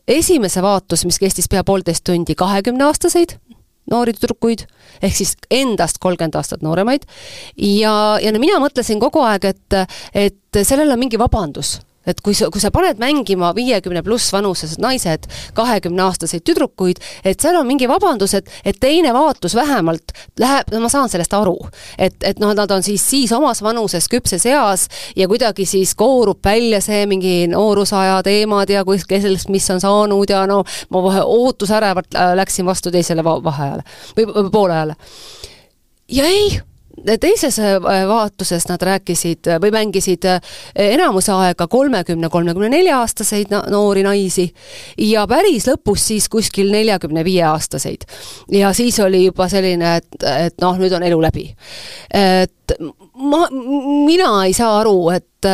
esimese vaatus, mis kestis pea poolteist tundi, kahekümneaastaseid noori tüdrukuid, ehk siis endast kolmkümmend aastat nooremaid. ja, ja no mina mõtlesin kogu aeg, et, et sellel on mingi vabandus et kui sa, kui sa paned mängima viiekümne pluss vanuses naised kahekümneaastaseid tüdrukuid, et seal on mingi vabandus, et, et teine vaatus vähemalt läheb, no ma saan sellest aru. et, et noh, nad on siis, siis omas vanuses küpses eas ja kuidagi siis koorub välja see mingi noorusaja teemad ja kus, kellest mis on saanud ja no ma kohe ootusärevalt äh, läksin vastu teisele va- vaheajale või poolajale. ja ei teises äh, vaatuses nad rääkisid või mängisid äh, enamuse aega kolmekümne, kolmekümne nelja aastaseid noori naisi ja päris lõpus siis kuskil neljakümne viie aastaseid. ja siis oli juba selline, et, et noh, nüüd on elu läbi. et ma, mina ei saa aru, et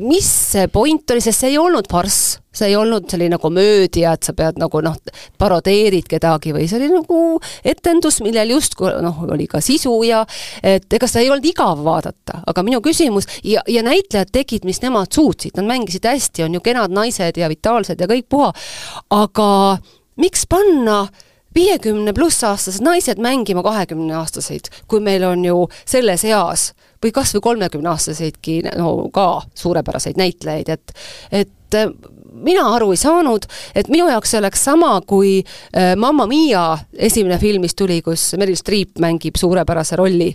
mis see point oli, sest see ei olnud farss, see ei olnud selline komöödia, et sa pead nagu noh, parodeerid kedagi või see oli nagu etendus, millel justkui noh, oli ka sisu ja et ega seda ei olnud igav vaadata, aga minu küsimus ja, ja näitlejad tegid, mis nemad suutsid, nad mängisid hästi, on ju kenad naised ja vitaalsed ja kõik puha, aga miks panna viiekümne pluss aastased naised mängima kahekümne aastaseid, kui meil on ju selles eas või kas või kolmekümneaastaseidki no ka suurepäraseid näitlejaid, et et äh, mina aru ei saanud, et minu jaoks see oleks sama, kui äh, Mamma Mia esimene film, mis tuli, kus Meryl Streep mängib suurepärase rolli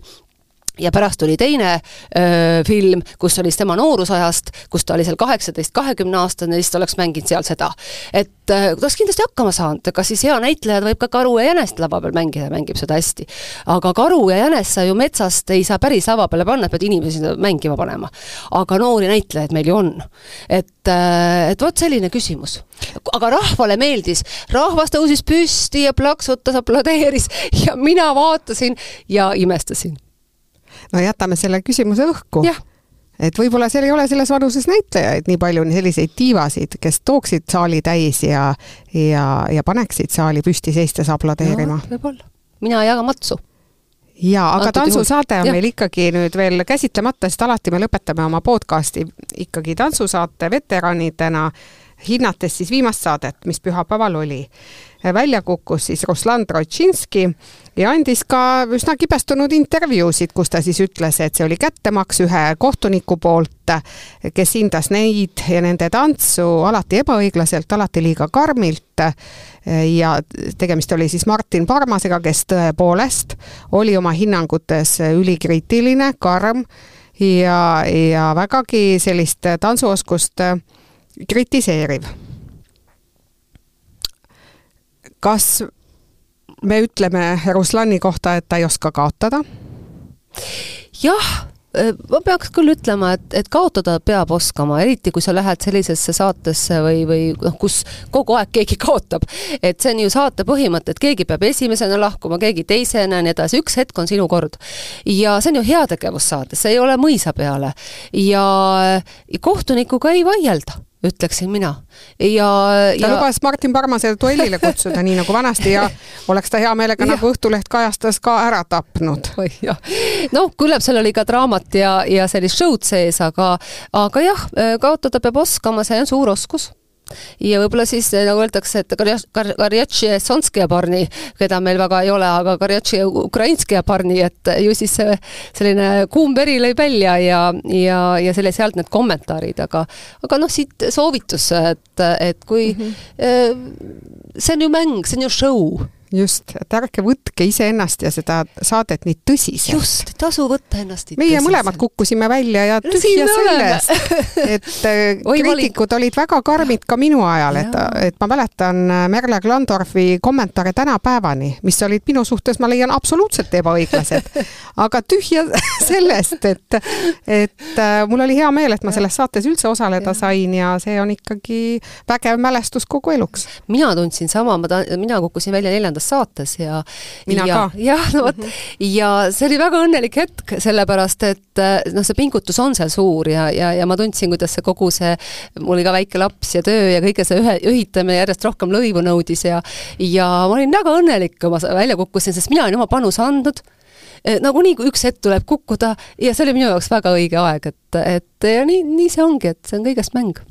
ja pärast tuli teine öö, film, kus oli tema noorusajast, kus ta oli seal kaheksateist, kahekümne aastane, siis ta oleks mänginud seal seda. et ta oleks kindlasti hakkama saanud, ega siis hea näitleja võib ka karu ja jänest lava peal mängida, mängib seda hästi. aga karu ja jänest sa ju metsast ei saa päris lava peale panna, pead inimesi mängima panema. aga noori näitlejaid meil ju on. et, et vot selline küsimus. aga rahvale meeldis, rahvas tõusis püsti ja plaksutas, aplodeeris ja mina vaatasin ja imestasin
no jätame selle küsimuse õhku. et võib-olla seal ei ole selles vanuses näitlejaid nii palju, selliseid diivasid, kes tooksid saali täis ja, ja, ja paneksid saali püsti seistes aplodeerima
no,. võib-olla, mina ei jaga matsu
jaa, aga tantsusaade on ja. meil ikkagi nüüd veel käsitlemata, sest alati me lõpetame oma podcasti ikkagi tantsusaate veteranidena, hinnates siis viimast saadet, mis pühapäeval oli välja kukkus siis Ruslan Trotšinski ja andis ka üsna kibestunud intervjuusid, kus ta siis ütles, et see oli kättemaks ühe kohtuniku poolt, kes hindas neid ja nende tantsu alati ebaõiglaselt, alati liiga karmilt. ja tegemist oli siis Martin Parmasega, kes tõepoolest oli oma hinnangutes ülikriitiline, karm ja, ja vägagi sellist tantsuoskust kritiseeriv kas me ütleme Ruslani kohta, et ta ei oska kaotada?
jah äh, ma peaks küll ütlema, et, et kaotada peab oskama, eriti kui sa lähed sellisesse saatesse või, või noh, kus kogu aeg keegi kaotab. et see on ju saate põhimõte, et keegi peab esimesena lahkuma, keegi teisena ja nii edasi, üks hetk on sinu kord. ja see on ju heategevussaade, see ei ole mõisa peale. ja kohtunikuga ei vaielda ütleksin mina. ja,
ta ja... lubas Martin Parmase duellile kutsuda, nii nagu vanasti ja oleks ta hea meelega, nagu Õhtuleht kajastas, ka ära tapnud.
noh, küllap seal oli ka draamat ja, ja sellist show'd sees, aga, aga jah, kaotada peab oskama, see on suur oskus ja võib-olla siis nagu öeldakse, et Karjatši Sonskija parni, keda meil väga ei ole, aga Karjatši Ukrainskija parni, et ju siis see selline kuum veri lõi välja ja, ja, ja selle sealt need kommentaarid, aga aga noh, siit soovitus, et, et kui mm -hmm. see on ju mäng, see on ju show
just, et ärge võtke iseennast ja seda saadet nii tõsiselt.
just, tasu võtta ennast nii
meie tõsiselt. mõlemad kukkusime välja ja tühja sellest, et äh, Oi, kriitikud olid... olid väga karmid ka minu ajal, et, et ma mäletan äh, Merle Glandorfi kommentaare tänapäevani, mis olid minu suhtes, ma leian, absoluutselt ebaõiglased. aga tühja sellest, et, et äh, mul oli hea meel, et ma selles saates üldse osaleda ja. sain ja see on ikkagi vägev mälestus kogu eluks.
mina tundsin sama, ma ta-, mina kukkusin välja neljandas saates ja
mina
ja,
ka.
jah, no vot, ja see oli väga õnnelik hetk, sellepärast et eh, noh, see pingutus on seal suur ja, ja, ja ma tundsin, kuidas see kogu see, mul oli ka väike laps ja töö ja kõige see ühe, ühitamine järjest rohkem lõivu nõudis ja ja ma olin väga õnnelik, kui ma välja kukkusin, sest mina olin oma panuse andnud. Eh, nagunii, kui üks hetk tuleb kukkuda ja see oli minu jaoks väga õige aeg, et, et ja nii, nii see ongi, et see on kõigest mäng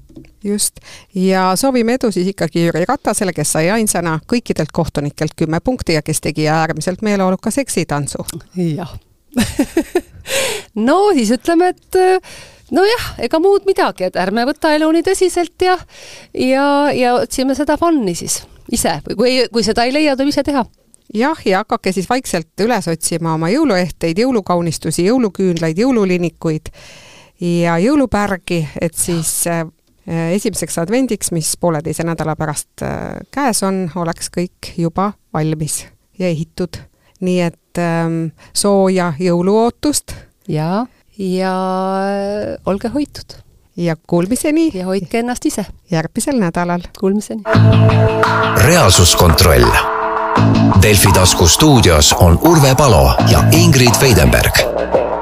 just, ja soovime edu siis ikkagi Jüri Ratasele, kes sai ainsana kõikidelt kohtunikelt kümme punkti ja kes tegi äärmiselt meeleoluka seksitantsu.
jah. No siis ütleme, et nojah, ega muud midagi, et ärme võta elu nii tõsiselt ja ja, ja otsime seda fun'i siis ise. Või kui, kui seda ei leia, tuleb ise teha.
Jah, ja hakake siis vaikselt üles otsima oma jõuluehteid, jõulukaunistusi, jõuluküünlaid, jõululinikuid ja jõulupärgi, et siis Äh, esimeseks advendiks, mis pooleteise nädala pärast äh, käes on, oleks kõik juba valmis ja ehitud. nii et ähm, sooja jõuluootust.
ja, ja äh, olge hoitud.
ja kuulmiseni.
ja hoidke ennast ise.
järgmisel nädalal.
Kuulmiseni.
reaalsuskontroll. Delfi tasku stuudios on Urve Palo ja Ingrid Veidenberg